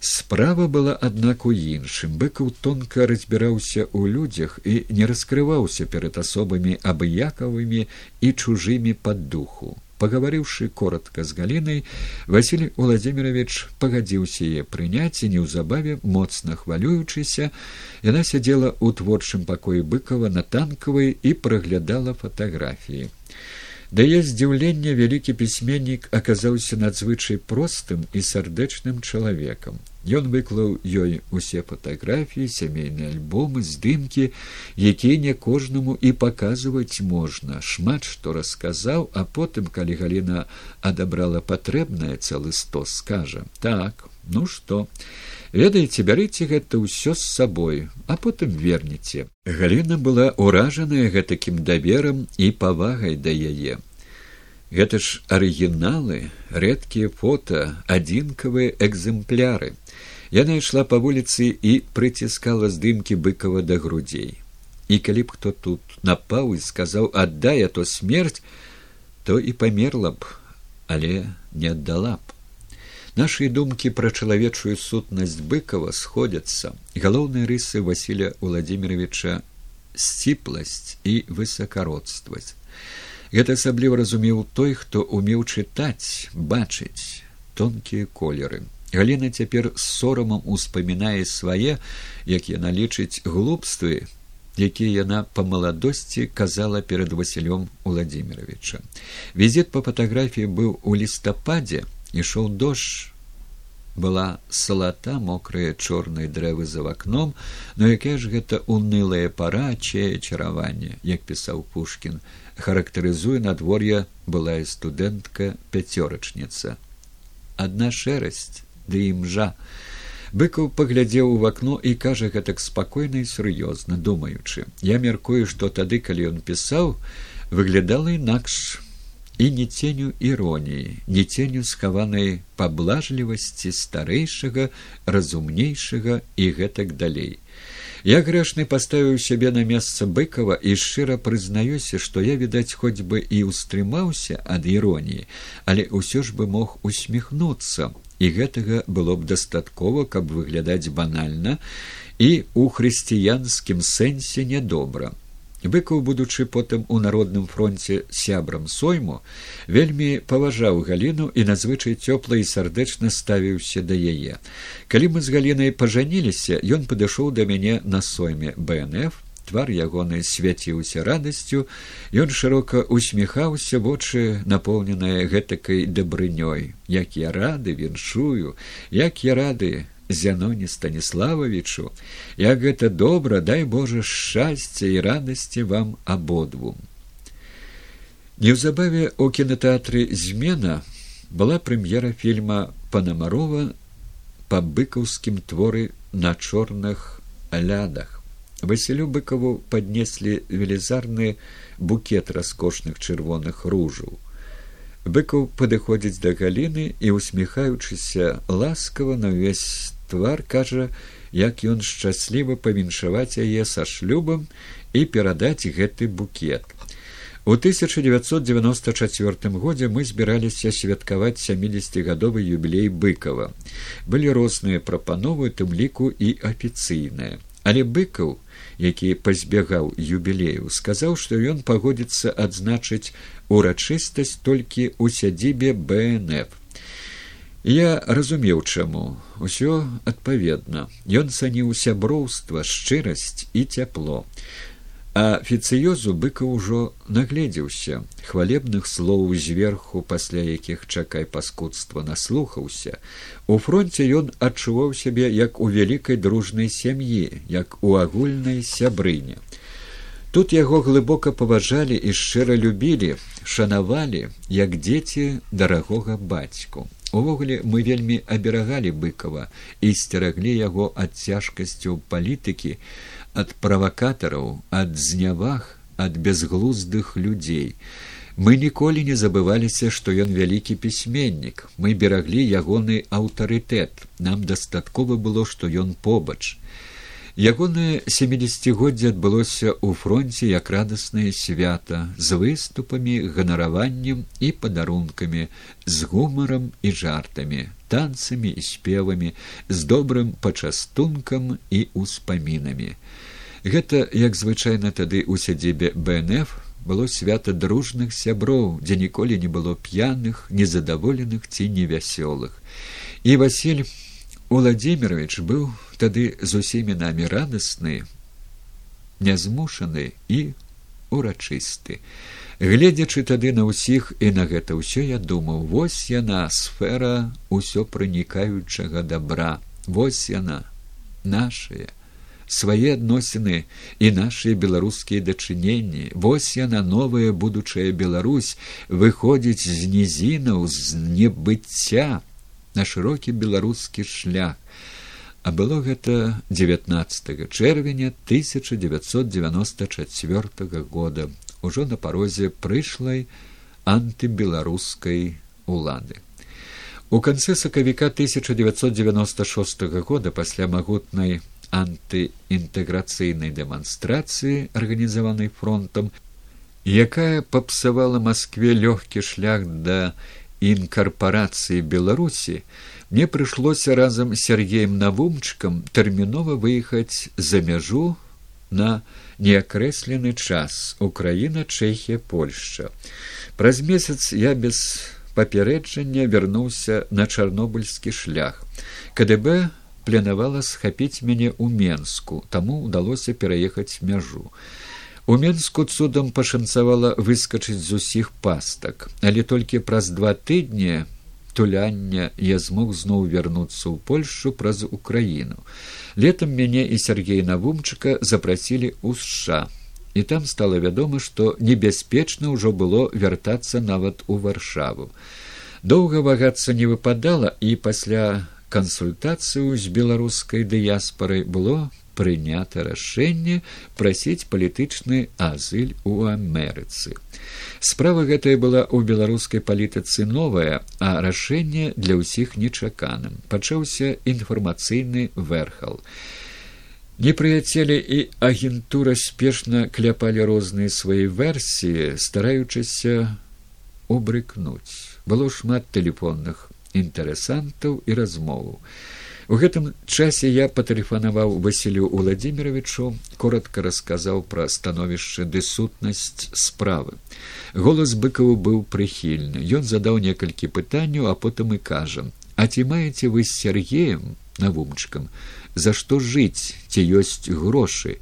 Справа была аднак у іншым. Быкаў тонка разбіраўся ў людзях і не раскрываўся перад асобамі абыякавымі і чужымі пад духу пагаварыўшы коротко з галінай василий владимирович пагадзіўся яе прыняць і неўзабаве моцна хвалюючыся яна сядзела ў творчым пакоі быкова на танкавай і праглядала фатаграфіі да яе здзіўлення вялікі пісьменнік аказаўся надзвычай простым і сардэчным чалавекам Ён выклаў ёй усе фатаграфіі, сямейныя альбомы, здымкі, якія не кожнаму і паказваць можна. шмат што расказаў, а потым, калі Гліна адабрала патрэбнае цэлы сто скажа: так, ну што, ведаеце, бярыце гэта ўсё з сабой, а потым вернеце. Галіна была ўражаная гэтакім даверам і павагай да яе. Гэта ж арыгіналы, рэдкія фота, адзінкавыя экземпляры. Яна ішла па вуліцы і прыціскала здымкі быкава да грудзей. І калі б хто тут напаў і сказаў аддай а то смерць, то і памерла б, але не аддала б. Нашы думкі пра чалавечую сутнасць быкава сходзяцца. Галоўныя рысы Васіля Владимировича сціпласць і высакародствасць. Гэта асабліва разумеў той, хто умеў чытаць, бачыць тонкія колеры. Галіна цяпер з сорамам успамінае свае, як яна лічыць глупствы, якія яна па маладосці казала перад Васілём Владимировича. Візіт па фатаграфіі быў у лістападзе, ішоў дождж, была салата мокрая чорнай дрэвы за вакном, но якая ж гэта унылая пара чае чараванне, як пісаў Пушкін, характарызуе надвор'е былая студэнтка пяцёрачніца. Адна шэрасць ды імжа. Быкаў паглядзеў у вакно і кажа гэтак спакойна і сур'ёзна думаючы. Я мяркую, што тады, калі ён пісаў, выглядала інакш і не ценю іроніі, не ценю схаванай паблажлівасці старэйшага, разумнейшага і гэтак далей. Я грэшны паставіў сябе на месца быкова і шчыра прызнаюся, што я відаць хоць бы і ўстрымаўся ад іроніі, але ўсё ж бы мог усміхнуцца і гэтага было б дастаткова каб выглядаць банальна і ў хрысціянскім сэнсе нядобра быкаў будучы потым у народным фронце сябрам сойму вельмі паважаў галіну і надзвычай цёпла і сардэчна ставіўся да яе. Калі мы з галінай пажаніліся ён падышоў да мяне на сойме. Бнф твар ягоны свяціўся радасцю ён шырока усміхаўся вочы напоўненыя гэтакай дабрынёй. Як я рады віншую як я рады зяноне станіславовичу як гэта добра дай божа шчасця і радасці вам абодвум. Неўзабаве у кінотэатры змена была прэм'ера фільма панамарова па быкаўскім творы на чорных лядах василю быкаву паднеслі велізарны букет раскошных чырвоных ружаў. Быкаў падыходзіць да галіны і усміхаючыся ласкава на ўвесь твар кажа як ён шчасліва павіншаваць яе са шлюбам і перадаць гэты букет. У 1994 годзе мы збіраліся святкаваць сямідесятгадовы юбілей быкова былі розныя прапановы тым ліку і афіцыйныя. Але быкаў які пазбягаў юбілею сказаў што ён пагодзіцца адзначыць урачыстасць толькі ў сядзібе бнф Я разумеў, чаму усё адпаведна. Ён цаніў сяброўства, шчырасць і цяпло. А фіцыёзу быка ўжо нагледзеўся, хвалебных слоў зверху, пасля якіх чакай паскудства наслухаўся. У фронце ён адчуваў сябе як у вялікай дружнай сям'і, як у агульнай сябрыне. Тут яго глыбока паважалі і шчыра любілі, шанавалі, як дзеці дарагога бацьку увогуле мы вельмі аберагалі быкова і сцераглі яго ад цяжкасцяў палітыкі ад правакатараў ад зняваг ад безглуздых людзей. Мы ніколі не забываліся што ён вялікі пісьменнік. Мы бераглі ягоны аўтарытэт. Нам дастаткова было што ён побач ягонае семідесятгоддзе адбылося ў фронце як радаснае свята з выступамі ганараваннем і падарункамі з гумарам і жартамі танцамі і спевамі з добрым пачастункам і ўспамінамі. Гэта як звычайна тады ў сядзібе бнф было свята дружных сяброў дзе ніколі не было п'яных незадаволеных ці невясёлых. І василь Уладзімирович быў тады з усімі намі радасны, нязмушаны і урачысты. Гледзячы тады на ўсіх і на гэта ўсё я думаў, вось яна сфера ўсё пранікаючага добра, вось яна нашая свае адносіны і нашыя беларускія дачыненні вось яна новая будучая Беларусь выходзіць з нізінаў з небыцця на шырокі беларускі шлях. А было гэта девятнадцатого чэрвеня тысяча девятьсот девяносто четвертого года ужо на парозе прышлай антыбеларускай улады. У канцы сакавіка тысяча девятьсот девяносто шестого года пасля магутнай антыінтэграцыйнай дэманстрацыі арганізаванай фронтам якая папсавала москве лёгкі шлях да інкарпорацыі беларусі мне прыйшлося разам з сергеем навумчыкам тэрмінова выехаць за мяжу на неакрэслены час украіна чэхія польшча праз месяц я без папярэджання вярнуўся на чарнобыльскі шлях. кДб планавала схапіць мяне ў менску таму ўдалося пераехаць мяжу У Мску цудам пашанцавала выскачыць з усіх пастак, але толькі праз два тыдні туляння я змог зноў вярнуцца ў Польшу праз Украіну. Летам мяне і Сергей Навумчыка запрасілі ў сша. І там стала вядома, што небяспечна ўжо было вяртацца нават у варшаву. Доўга вагацца не выпадала і пасля кансультацыю з беларускай дыяспорай было прынята рашэнне прасіць палітычны азыль у амерыцы справа гэтая была ў беларускай палітыцы новая а рашэнне для ўсіх нечаканым. Пачаўся інфармацыйны верхал. Непрыяцелі і агентура спешна кляпалі розныя свае версіі стараючыся убрыкнуць было шмат тэлефонных інтарэсантаў і размову. У гэтым часе я патэлефанаваў Васілю Владимировичу, коротко расказаў пра становішча ды сутнасць справы. Голас быкаву быў прыхільны. Ён задаў некалькі пытанняў, а потым і кажа: « А ці маеце вы з Сергеем навумчыкам, за што жыць, ці ёсць грошы?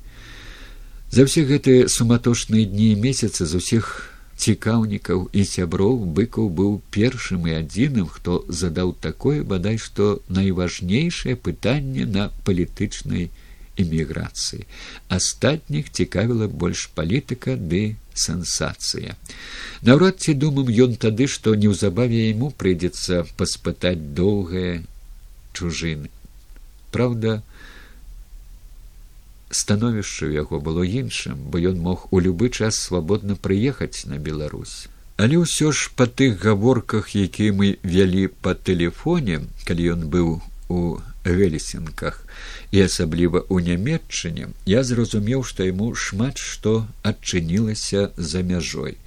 За ўсе гэтыя суматошныя дні і месяцы з усіх цікаўнікаў і сяброў быкаў быў першым і адзіным хто задаў такое бадай што найважнейшае пытанне на палітычнай эміграцыі. Астатніх цікавіла больш палітыка ды сенсацыя. Наўрад ці думам ён тады што неўзабаве яму прыйдзецца паспытаць доўгае чужыны праўда становішча ў яго было іншым, бо ён мог у любы час свабодна прыехаць на Беларусь. Але ўсё ж па тых гаворках, якія мы вялі па тэлефоне, калі ён быў у гелесінках і асабліва ў нямметчыне, я зразумеў, што яму шмат што адчынілася за мяжой.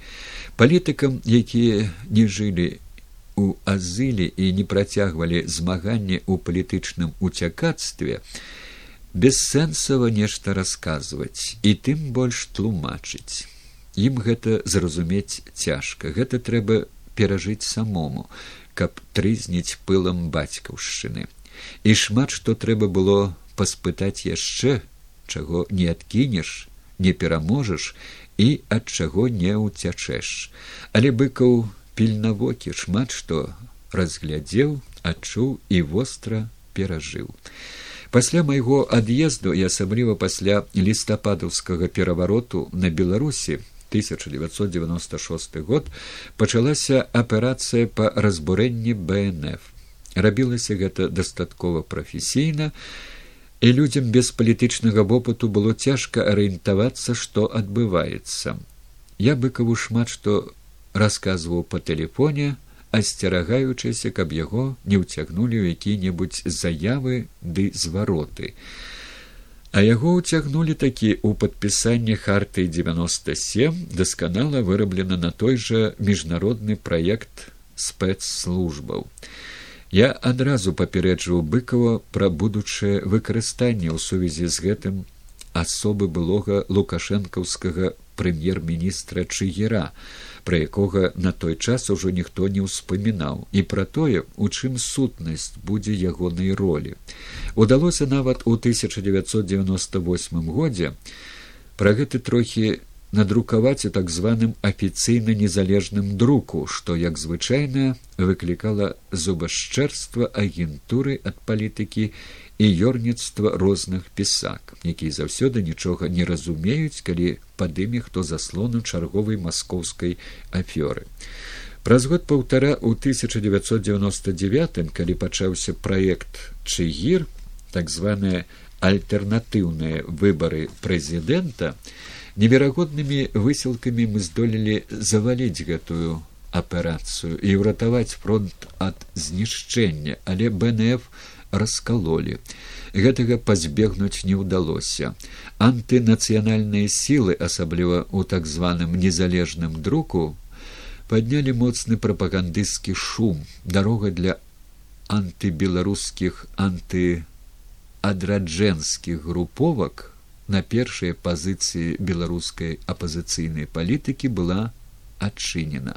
Палітыкам, якія не жылі у азылі і не працягвалі змаганне ў палітычным уцякацтве, бессэнсава нешта расказваць і тым больш тлумачыць. Ім гэта зразумець цяжка. Гэта трэба перажыць самому каб трызніць пылам бацькаўшчыны. І шмат што трэба было паспытаць яшчэ чаго не адкінеш не пераможаш і ад чаго не ўцячэш. Але быкаў пільнавокі шмат што разглядзеў адчуў і востра перажыў пасля майго ад'езду і асабліва пасля лістападаўскага перавароту на беларусі 1996 год пачалася аперацыя па разбурэнні бнф рабілася гэта дастаткова прафесійна і людзям без палітычнага вопыту было цяжка арыентавацца што адбываецца. Я быкаву шмат што расказваў па тэлефоне асцерагаючыся, каб яго не ўцягнулі ў які-небудзь заявы ды звароты. А яго ўцягнулі такі ў падпісанне харты девяносто семь дасканала выраблена на той жа міжнародны праект спецслужбаў. Я адразу папярэджваў быкава пра будучае выкарыстанне ў сувязі з гэтым асобы былога лукашэнкаўскага прэм'ер-міністра чыгера пра якога на той час ужо ніхто не ўспамінаў. І пра тое у чым сутнасць будзе ягонай ролі. Удалося нават у 1998 годзе пра гэты трохі надрукаваць у так званым афіцыйна незалежным друку што як звычайна выклікала зубашчэрства агентуры ад палітыкі і ёрніцтва розных пісак, якія заўсёды нічога не разумеюць, калі пад імі хто заслону чарговай маскоўскай афёры. Праз год паўтара ў 1999, калі пачаўся праект Чгір, так званыя альтэрнатыўныя выбары прэзідэнта, неверагоднымі высілкамі мы здолелі заваліць гэтую аперацыю і ўратаваць фронт ад знішчэння, але бнф раскалолі. Гэтага пазбегнуць не ўдалося. Антынацыянальныя сілы, асабліва ў так званым незалежным друку, паднялі моцны прапагандысцкі шум, дарога для антыбеларускіх антыадраджэнскіх груповак на першай пазіцыі беларускай апазіцыйнай палітыкі была адчынена.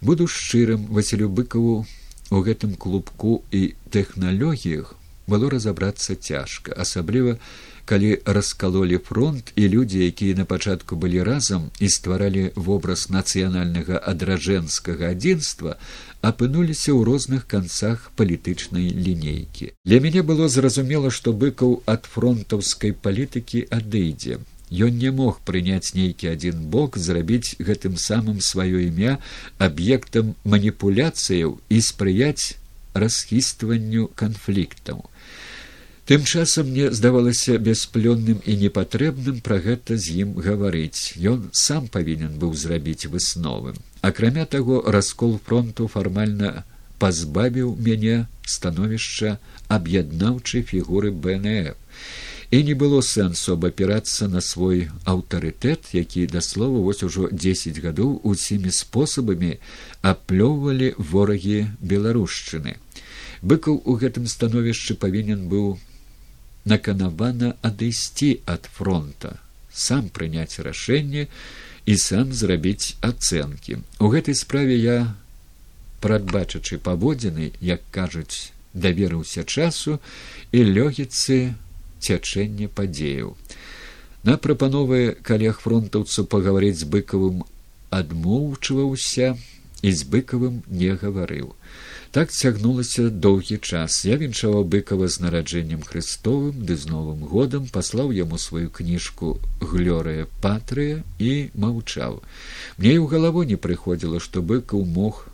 Буду шчырым Васілю быкаву у гэтым клубку і тэхналогіях было разабрацца цяжка асабліва калі раскалолі фронт і людзі якія на пачатку былі разам і стваралі вобраз нацыянальнага адражэнскага адзінства апынуліся ў розных канцах палітычнай лінейкі для мяне было зразумела што быкаў ад фронтаўскай палітыкі адыдзе Ён не мог прыняць нейкі адзін бок зрабіць гэтым самым сваё імя аб'ектам маніпуляцыяў і спрыяць расхістванню канфліктаў. Тым часам мне здавалася бясплённым і непатрэбным пра гэта з ім гаварыць. Ён сам павінен быў зрабіць высновы. Акрамя таго, раскол фронту фармальна пазбавіў мяне становішча аб'яднаўчай фігуры бнф і не было сэнсу абапірацца на свой аўтарытэт які да слова вось ужо дзесяць гадоў усімі спосабамі аплёўвалі ворагі беларушчыны. Быкаў у гэтым становішчы павінен быў наканавана адысці ад фронта сам прыняць рашэнне і сам зрабіць ацэнкі. У гэтай справе я прадбачачы паводзіны як кажуць даверыўся часу і лёгіцы цячэння падзеяў. На прапановы калег фронтаўцу пагаварыць з быкавым адмоўчваўся і з быкавым не гаварыў так цягнулася доўгі час. Я віншаваў быкава з нараджэннем христовым ды з новым годам паслаў яму сваю кніжку глёрая патрыя і маўчаў. Мне і ў галаву не прыходзіла што быкаў мог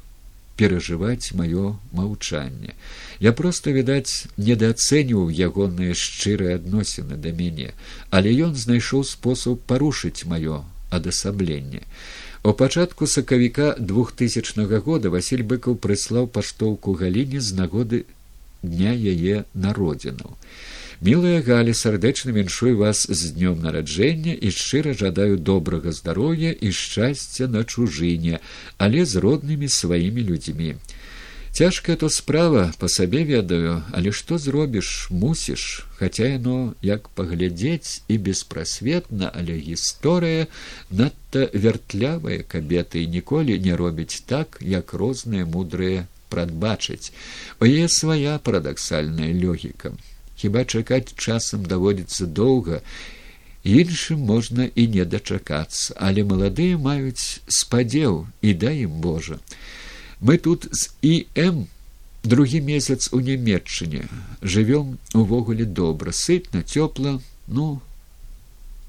перажываць маё маўчанне. Я проста відаць недаацэньваў ягоныя шчырыя адносіны да мяне але ён знайшоў спосаб парушыць маё адасабленне У пачатку сакавіка двухтысячнага года Васіль быкаў прыслаў паштоўку галіне з нагоды дня яе народзінаў. Мілая галі сардэчна віншую вас з днём нараджэння і шчыра жадаю добрага здароўя і шчасця на чужыне, але з роднымі сваімі людзьмі цяжкая то справа по сабе ведаю але што зробіш мусіш. Хаця яно як паглядзець і беспрасветна але гісторыя надта вяртлявыя кабеты і ніколі не робіць так як розныя мудрыя прадбачыць у яе свая парадаксальная лёгіка. Хіба чакаць часам даводзіцца доўга? Іншым можна і не дачакацца але маладыя маюць спадзеў і дай ім божа мы тут з ім другі месяц у нямметчыне жывём увогуле добра сытна цёпла. Ну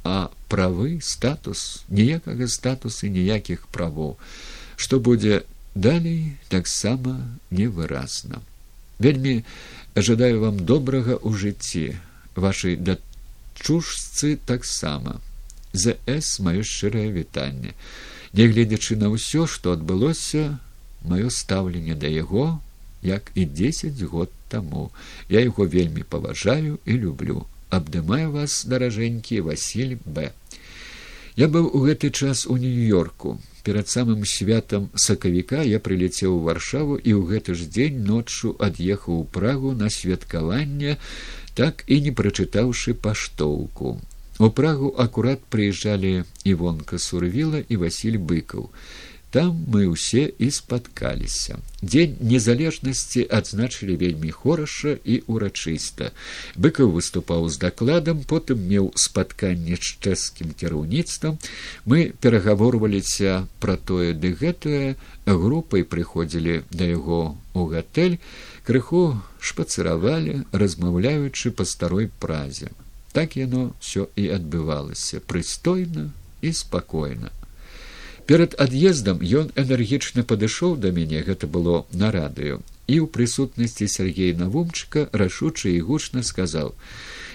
а правы статус ніякага статусы ніякіх правоў. Што будзе далей таксама невыразна. Вельмі жадаю вам добрага ў жыцці. Вашай дачушцы таксама. За с маё шчырае вітанне. Нягледзячы на ўсё што адбылося маё стаўленне да яго як і дзесяць год таму. Я яго вельмі паважаю і люблю. Абдымаю вас даражэнькі василь б. Я быў у гэты час у нью-йорку. Перад самым святам сакавіка я прыляцеў у варшаву і ў гэты ж дзень ноччу ад'ехаў у прагу на святкаванне так і не прачытаўшы паштоўку. У прагу акурат прыязджалі івонка сурвіла і василь быкаў там мы ўсе і спаткаліся дзень незалежнасці адзначылі вельмі хораша і урачыста быкаў выступаў з дакладам потым меў спатканне з чэшскім кіраўніцтвам. Мы перагаворваліся пра тое ды гэтае групай прыходзілі да яго у гатэль крыху шпацыравалі размаўляючы па старой празе. Так яно все і адбывалася прыстойна і спакойна перад ад'ездам ён энергічна падышоў да мяне гэта было на радыё і ў прысутнасці сергея навумчыка рашуча і гучна сказаў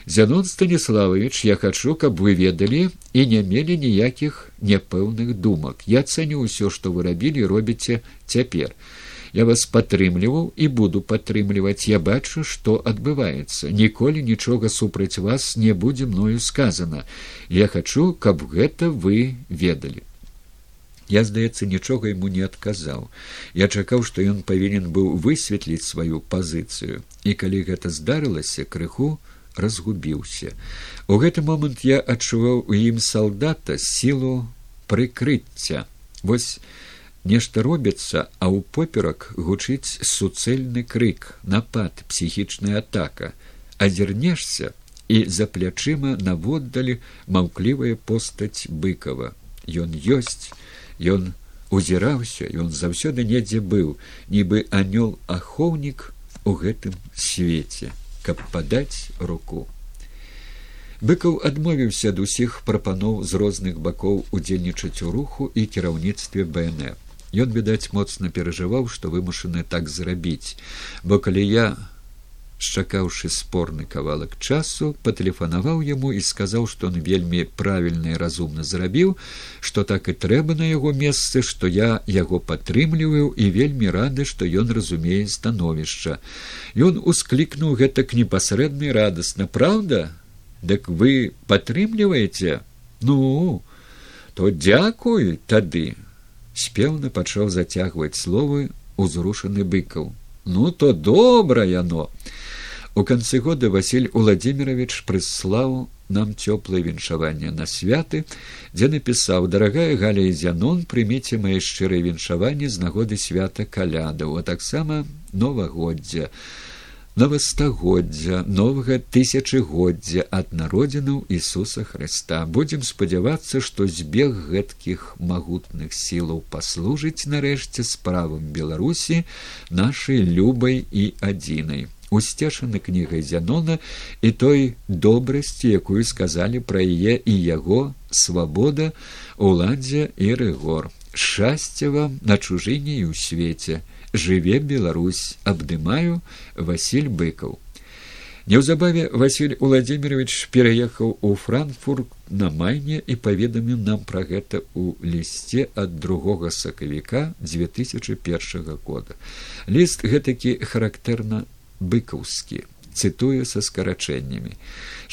зянон станіславович я хачу каб вы ведалі і не мелі ніякіх няпэўных думак. Я цаню ўсё што вы рабілі робіце цяпер. Я вас падтрымліваў і буду падтрымліваць. Я бачу што адбываецца. Ніколі нічога супраць вас не будзе мною сказана. Я хачу каб гэта вы ведалі Я, здаецца, нічога яму не адказаў. Я чакаў, што ён павінен быў высветліць сваю пазіцыю, і калі гэта здарылася, крыху разгубіўся. У гэты момант я адчуваў у ім салдата сілу прыкрыцця. Вось нешта робіцца, а ў поперак гучыць суцэльны крык, напад, псіхічная атака. Азірнешся і за плячыма наводдалі маўклівая постаць быкава. Ён ёсць Ён узіраўся, ён заўсёды недзе быў, нібы анёл ахоўнік у гэтым свеце, каб падаць руку. Быкаў адмовіўся ад усіх прапаноў з розных бакоў удзельнічаць у руху і кіраўніцтве бнр. Ён відаць моцна перажываў, што вымушаны так зрабіць, бо калі я шчакаўшы спорны кавалак часу патэлефанаваў яму і сказаў што он вельмі правільна і разумна зрабіў што так і трэба на яго месцы што я яго падтрымліваю і вельмі рады што ён разумее становішча. Ён усклікнуў гэтак непасрэдна і радасна. Праўда? Дык вы падтрымліваеце? Ну то дзякуй тады! Спеўна пачаў зацягваць словы узрушаны быкаў. Ну то добра яно у канцы года василь владимирович прыслаў нам цёплае віншаванне на святы дзе напісаў дарагая галя і зянон прыміце мае шчырыя віншаванні з нагоды свята калядаў а таксама новагоддзя новастагоддзя новага тысячагоддзя ад народзінаў Ісуса Хрыста. Будзем спадзявацца, што збег гэткіх магутных сілаў паслужыць нарэшце справам Беларусі нашай любай і адзінай. Усцешаны кнігай зянона і той добрасці, якую сказалі пра яе і яго свабода, уладдзя і рэгор. Шчасце вам на чужыне і ў свеце. Жыве беларусь. Абдымаю василь быкаў. Неўзабаве василь владимирович пераехаў у франкфурт на майне і паведаміў нам пра гэта ў лісце ад другога сакавіка две тысячи першага года. Ліст гэтакі характэрна быкаўскі цытую са скарачэннямі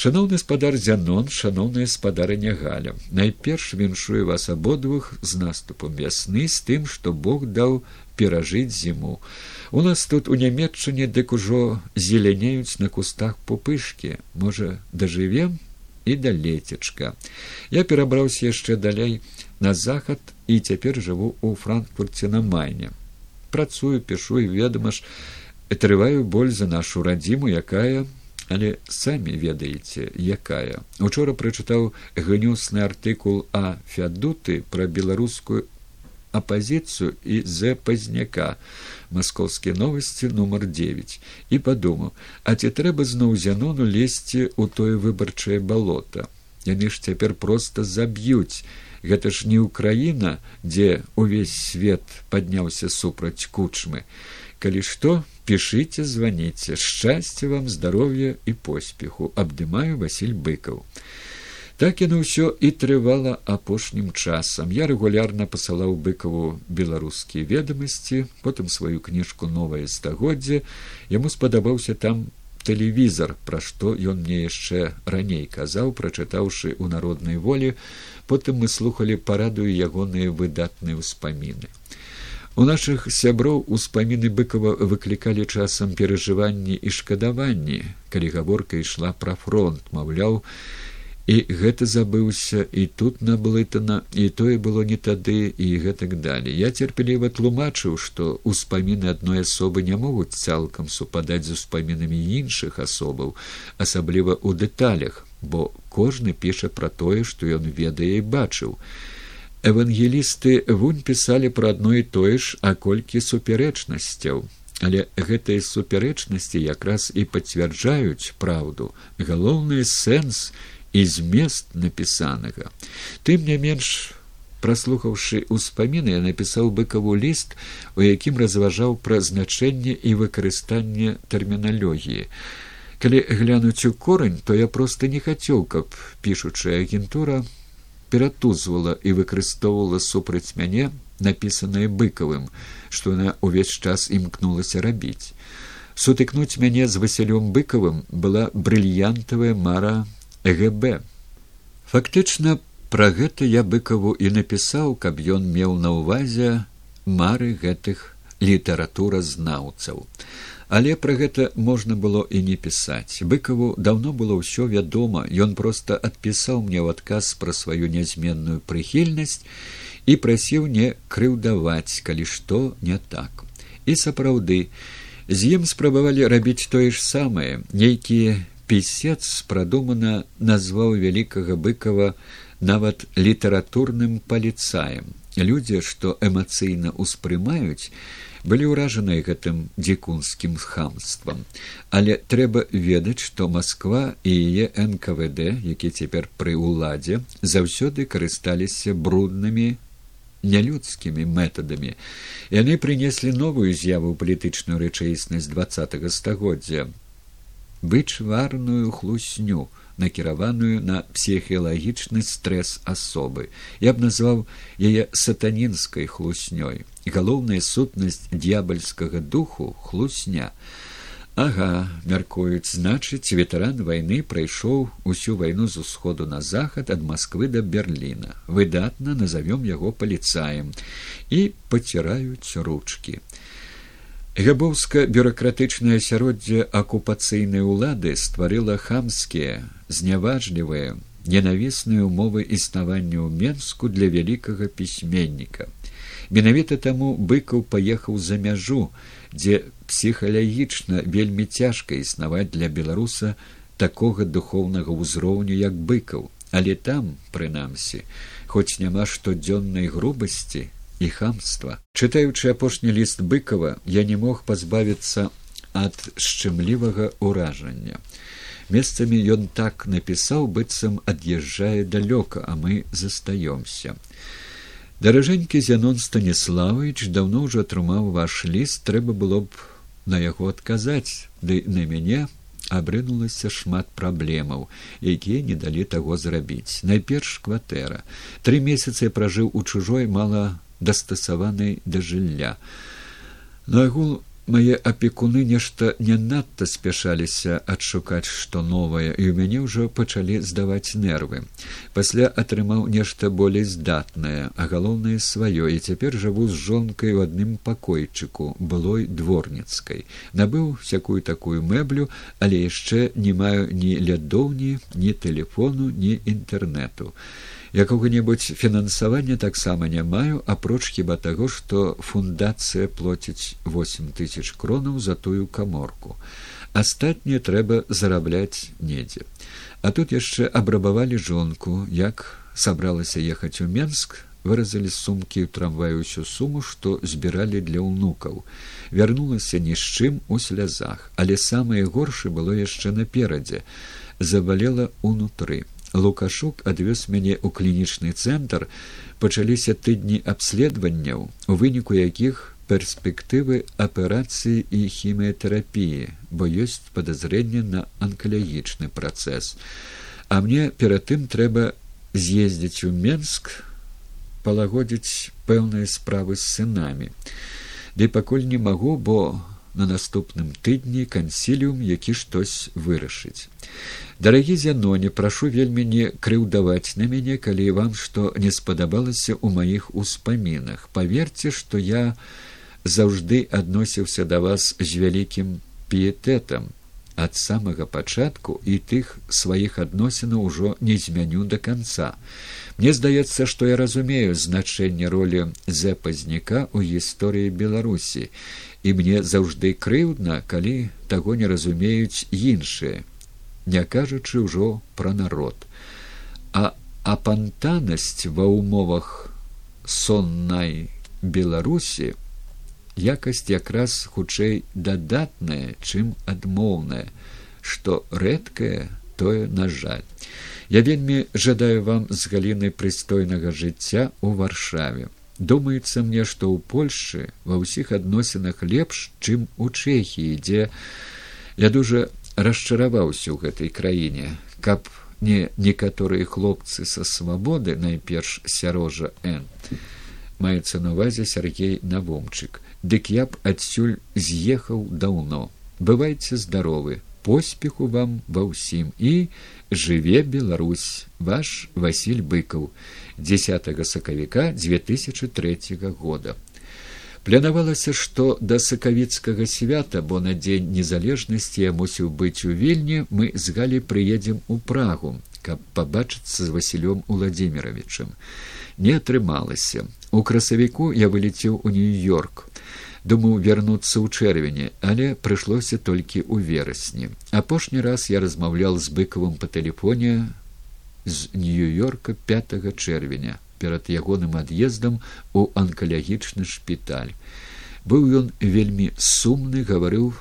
шаноўны спадар зянон шаноўная спадарыня галя найперш віншую вас абодвух з наступам вясны з тым што бог даў перажыць зіму. У нас тут у нямметчыне дык ужо зелянеюць на кустах пупышкі, можа, дажывем і да лецечка. Я перабраўся яшчэ далей на захад і цяпер жыву ў франкфурце на майне. Працую, пішу і ведама ж, трываю боль за нашу радзіму, якая, але самі ведаеце, якая. Учора прачытаў гнюсны артыкул а фядуты пра беларускую апозицию и з пазняка московские новости нумар девять и подумаў а ці трэба зноў зянону лезці у тое выбарчае балото яны ж цяпер просто заб'юць. Гэта ж не украіна дзе увесь свет падняўся супраць кучмы калі што пішыце званіце шчасце вам здароўя і поспеху абдымаю василь быкаў Так яно ўсё і трывала апошнім часам. Я рэгулярна пасылаў быкаву беларускія ведамасці, потым сваю кніжку новае стагоддзе. Яму спадабаўся там тэлевізар, пра што ён мне яшчэ раней казаў, прачытаўшы ў народнай волі, потым мы слухали парадую ягоныя выдатныя ўспаміны. У нашых сяброў успаміны быкова выклікалі часам перажыванні і шкадаванні, калі гаворка ішла пра фронт, маўляў, і гэта забыўся і тут наблытана і тое было не тады і гэтак далі я цярпеліва тлумачыў што ўспаміны адной асобы не могуць цалкам супадаць з успамінамі іншых асобаў асабліва ў дэталях бо кожны піша пра тое што ён ведае і бачыў евангелісты вунь пісалі пра адно і тое ж а колькі супярэчнасцяў але гэтыя супярэчнасці якраз і пацвярджаюць праўду галоўны сэнс і змест напісанага. Тым не менш, праслухаўшы ўспаміны, я напісаў быкаву ліст, у якім разважаў пра значэнне і выкарыстанне тэрміналогіі. Калі глянуць у корань, то я проста не хацеў, каб пішучая агентура ператузвала і выкарыстоўвала супраць мяне напісанае быкавым, што яна ўвесь час імкнулася рабіць. Сутыкнуць мяне з васілём быкавым была брыльянтавая мара эгб фактычна пра гэта я быкаву і напісаў каб ён меў на ўвазе мары гэтых літаратуразнаўцаў але пра гэта можна было і не пісаць. Быкаву даўно было ўсё вядома. Ён проста адпісаў мне ў адказ пра сваю нязменную прыхільнасць і прасіў не крыўдаваць калі што не так. І сапраўды з ім спрабавалі рабіць тое ж самае. Нейкія пісец прадумана назваў вялікага быкова нават літаратурным паліцаем. Людзі што эмацыйна ўспрымаюць былі ўражаныя гэтым дзікунскім хамствам. Але трэба ведаць што москва і яе нквд які цяпер пры ўладзе заўсёды карысталіся бруднымі нялюдскімі метадамі. Яны прынеслі новую з'яву палітычную рэчаіснасць двадцатого стагоддзя. Вычварную хлусню накіраваную на псіхіялагічны стрэс асобы. Я б назваў яе сатанінскай хлуснёй галоўная сутнасць д'ябальскага духу хлусня. Ага мяркуюць значыць ветэран вайны прайшоў усю вайну з усходу на захад ад москвы да берліна. Выдатна назовём яго паліцаем. І паціраюць ручки Габоўска-бюракратычнае асяроддзе акупацыйнай улады стварыла хамскія, зняважлівыя, ненавісныя ўмовы існавання ў Менску для вялікага пісьменніка. Менавіта таму быкаў паехаў за мяжу, дзе псіхалагічна вельмі цяжка існаваць для беларуса такога духоўнага ўзроўню як быкаў, але там, прынамсі, хоць няма штодзённай грубасці, і хамства. Чытаючы апошні ліст быкова, я не мог пазбавіцца ад шчымлівага ўражання. Месцамі ён так напісаў, быццам ад'язджае далёка, а мы застаёмся. Даражэнькі зянон станіславович даўно ўжо атрымаў ваш ліст, трэба было б на яго адказаць, ды на мяне абрынулася шмат праблемаў, якія не далі таго зрабіць. Найперш кватэра. Тры месяцы пражыў у чужой мала дастасаванай да жылля. Нагул мае апекуны нешта не надта спяшаліся адшукаць што новае і ў мяне ўжо пачалі здаваць нервы. Пасля атрымаў нешта болей здатнае а галоўнае сваё і цяпер жыву з жонкай у адным пакойчыку былой дворніцкай. Набыў всякую такую мэблю але яшчэ не маю ні лядоўні ні тэлефону ні інтэрнэту якога-небудзь фінансавання таксама не маю апроч хіба таго што фундацыя плоціць восемь тысяч кронаў за тую каморку. Астатняе трэба зарабляць недзе. А тут яшчэ абрабавалі жонку як сабралася ехаць у менск выразалі сумкі ў трамваю ўсю суму што збіралі для ўнукаў. Вярнулася ні з чым у слязах але самае горшы было яшчэ наперадзе. Забалела унутры лукашук адвёз мяне ў клінічны цэнтр. Пачаліся тыдні абследаванняў у выніку якіх перспектывы аперацыі і хіміятэрапіі бо ёсць падазрэнне на анкалагічны працэс. А мне перад тым трэба з'ездзіць у менск палагодзіць пэўныя справы з сынамі. Ды пакуль не магу бо на наступным тыдні кансіліум які штось вырашыць. Дарагі зяноне прашу вельмі не крыўдаваць на мяне калі вам што не спадабалася ў маіх успамінах. Паверце што я заўжды адносіўся да вас з вялікім піетэтам. Ад самага пачатку і тых сваіх адносінаў ужо не змяню до конца мне здаецца што я разумею значэнне ролі зэпазніка ў гісторыі беларусі і мне заўжды крыўдна калі таго не разумеюць іншыя не кажучы ўжо пра народ. А апантанасць ва ўмовах соннай беларусі якасць якраз хутчэй дадатная чым адмоўная што рэдкае тое на жаль. Я вельмі жадаю вам з галіны прыстойнага жыцця ў варшаве думаецца мне што ў польшчы ва ўсіх адносінах лепш чым у чэхіі дзе я дужа расчараваўся ў гэтай краіне. Каб не некаторыя хлопцы са свабоды найперш сярожа н. Маецца на увазе сергей навомчык дык я б адсюль з'ехаў даўно. Бывайце здаровы поспеху вам ва ўсім. І жыве беларусь ваш василь быкаў 10 сакавіка 2003 года. Планавалася што да сакавіцкага свята бо на дзень незалежнасці я мусіў быць у вільні мы з галі прыедзем у прагу каб пабачыцца з васілём владимировичем не атрымалася. У красавіку я вылецеў у нью-йорк. Думаў вярнуцца ў чэрвені але прыйшлося толькі ў верасні. Апошні раз я размаўлял з быкавым па тэлефоне з нью-йорка пятого чэрвеня перад ягоным ад'ездам у анкалагічны шпіталь. Быў ён вельмі сумны гаварыў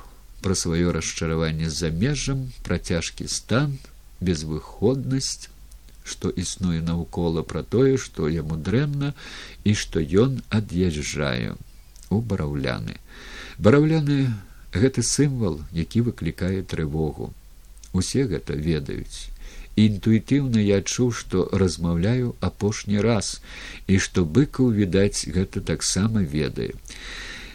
пра сваё расчараванне за межам пра цяжкі стан безвыходнасць што існуе наўкола пра тое што яму дрэнна і што ён ад'язджае у бараўляны. Бараўляны гэты сімвал які выклікае трывогу. Усе гэта ведаюць інтуітыўна я адчуў што размаўляю апошні раз і што быкаў відаць гэта таксама ведае.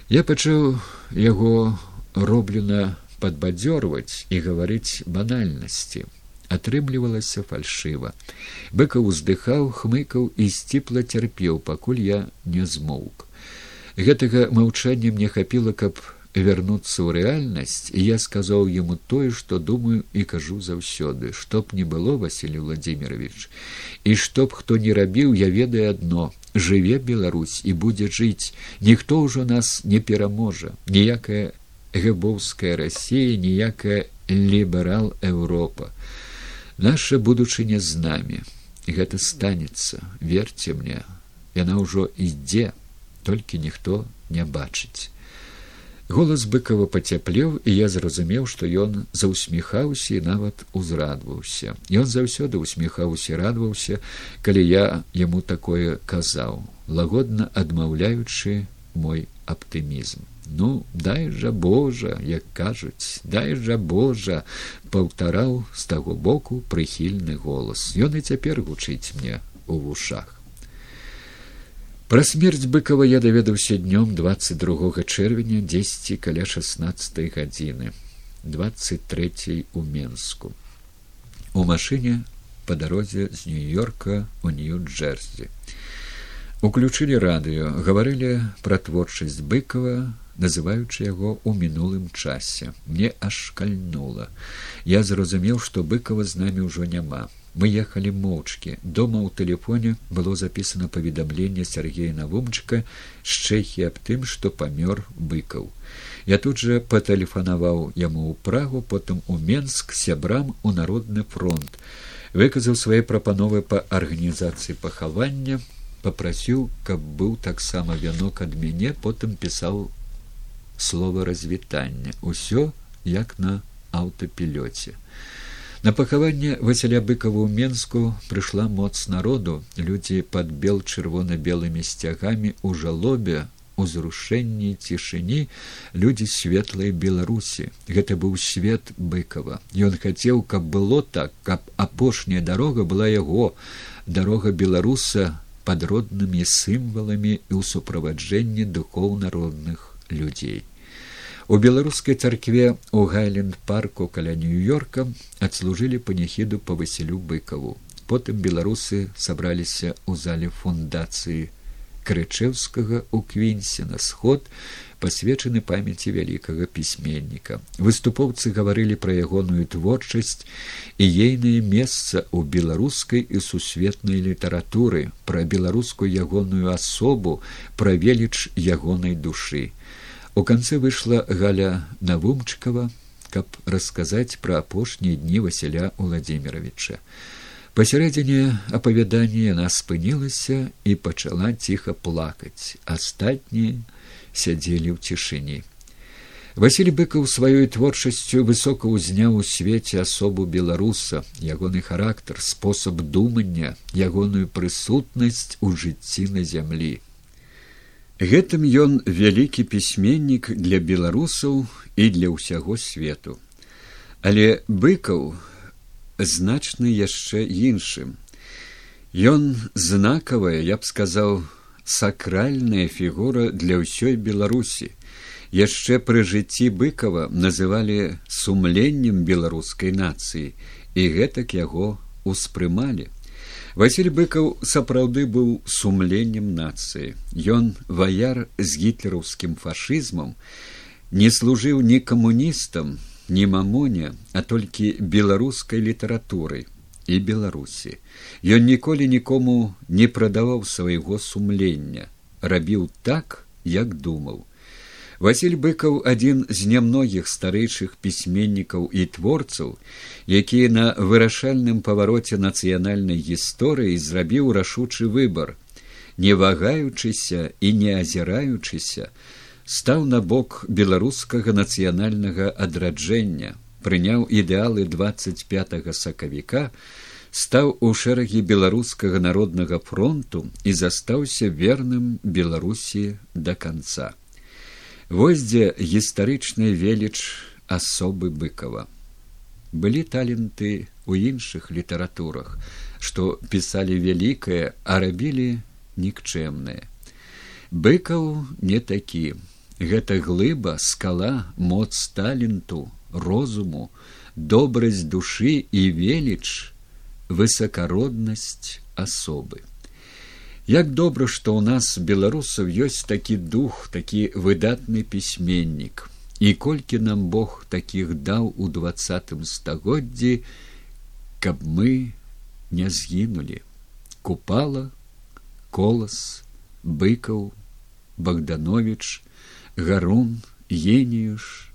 Я пачаў яго роблена падбадзёрваць і гаварыць банальнасці. Атрымлівалася фальшыва. Быкаў уздыхаў хмыкаў і сціпла цярпеў пакуль я не змоўк. Гэтага маўчання мне хапіла каб вярнуцца ў рэальнасць я сказаў яму тое што думаю і кажу заўсёды што б не было василий владимирович і што б хто не рабіў я ведаю адно жыве беларусь і будзе жыць ніхто ўжо нас не пераможа ніякая гэбоўская россия ніякая ліберал еўропа наша будучыня з намі гэта станецца верце мне. Яна ўжо ідзе толькі ніхто не бачыць голас быкова пацяплеў і я зразумеў што ён заўсміхаўся і нават узрадваўся ён заўсёды усміхаўся радваўся калі я яму такое казаў лагодна адмаўляючы мой аптымізм ну дай жа божа як кажуць дай жа божа паўтараў з таго боку прыхільны голас. Ён і цяпер гучыць мне у вушах Пра смерць быкова я даведаўся днём 22 чэрвеня дзесьці каля 16 гадзіны 23 у менску. У машыне па дарозе з нью-йорка у нью-джерсі. Уключылі радыё гаварылі пра творчасць быкова называючы яго ў мінулым часе. Мне аж кальнула я зразумеў што быкова з намі ўжо няма мы ехалі моўчкі дома ў тэлефоне было запісана паведамленне сергея навумчыка з чэхі аб тым што памёр быкаў я тут жа патэлефанаваў яму ў прагу потым у менск сябрам у народны фронт. Выказаў свае прапановы па арганізацыі пахавання попрасіў каб быў таксама вянок ад мяне потым пісаў слова развітання усё як на аўтапілёце На пахаванне Васяля быкаву ў Менску прыйшла моц народу, людзі пад бел чырвона-белымі сцягамі ў жалобе, узрушэнні цішыні людзі светлай беларусі. Гэта быў свет быкова ён хацеў каб было так каб апошняя дарога была яго. Дарога беларуса пад роднымі сімваламі і ў суправаджэнні духоў народных людзей У беларускай царкве ў гайленд парку каля нью-йорка адслужылі паніхіду па васілю быкаву. Потым беларусы сабраліся ў зале фундацыі крычэўскага ў квінсе на сход пасвечаны памяці вялікага пісьменніка. Выступоўцы гаварылі пра ягоную творчасць і ейнае месца ў беларускай і сусветнай літаратуры, пра беларускую ягоную асобу, пра веліч ягонай душы. У канцы выйшла галя навумчыкова, каб расказаць пра апошнія дні васяля владимировича пасярэдзіне апавядання яна спынілася і пачала ціха плакаць. Астатнія сядзелі ў цішыні. Василь быкаў сваёй творчасцю высока ўзняў у свеце асобу беларуса ягоны характар спосаб думання ягоную прысутнасць у жыцці на зямлі Гэтым ён вялікі пісьменнік для беларусаў і для ўсяго свету. Але быкаў значны яшчэ іншым. Ён знакавая, я б сказаў, сакральная фігура для ўсёй беларусі. Яшчэ пры жыцці быкава называлі сумленнем беларускай нацыі, і гэтак яго успрымалі. Васіль быкаў сапраўды быў сумленнем нацыі. Ён ваяр з гітлераўскім фашызмам не служыў ні камуністам, ні мамоне, а толькі беларускай літаратурай і беларусі. Ён ніколі нікому не прадаваў свайго сумлення, рабіў так, як думаў. Васіль быкаў адзін з нямногіх старэйшых пісьменнікаў і творцаў, які на вырашальным павароце нацыянальнай гісторыі зрабіў рашучы выбар, не вагаючыся і не азіраючыся, стаў на бок беларускага нацыянальнага адраджэння, прыняў ідэалы 25 сакавіка, стаў у шэрагі беларускага народнага фронту і застаўся верным беларусі да канца. Вось дзе гістарычная веліч асобы быкова. Былі таленты ў іншых літаратурах, што пісалі вялікае, а рабілі нікчэмнае. Быкаў не такі. Гэта глыба, скала, моц таленту, розуму, добрасць душы і веліч, высакароднасць асобы. Як добра, што ў нас беларусаў ёсць такі дух, такі выдатны пісьменнік. і колькі нам бог такіх даў у двадцатым стагоддзі каб мы не згінулі. Купала колас быкаў богданович гарун енеюш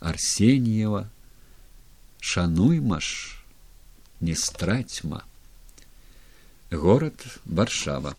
арсеньева шануймаш не страцьма город варшава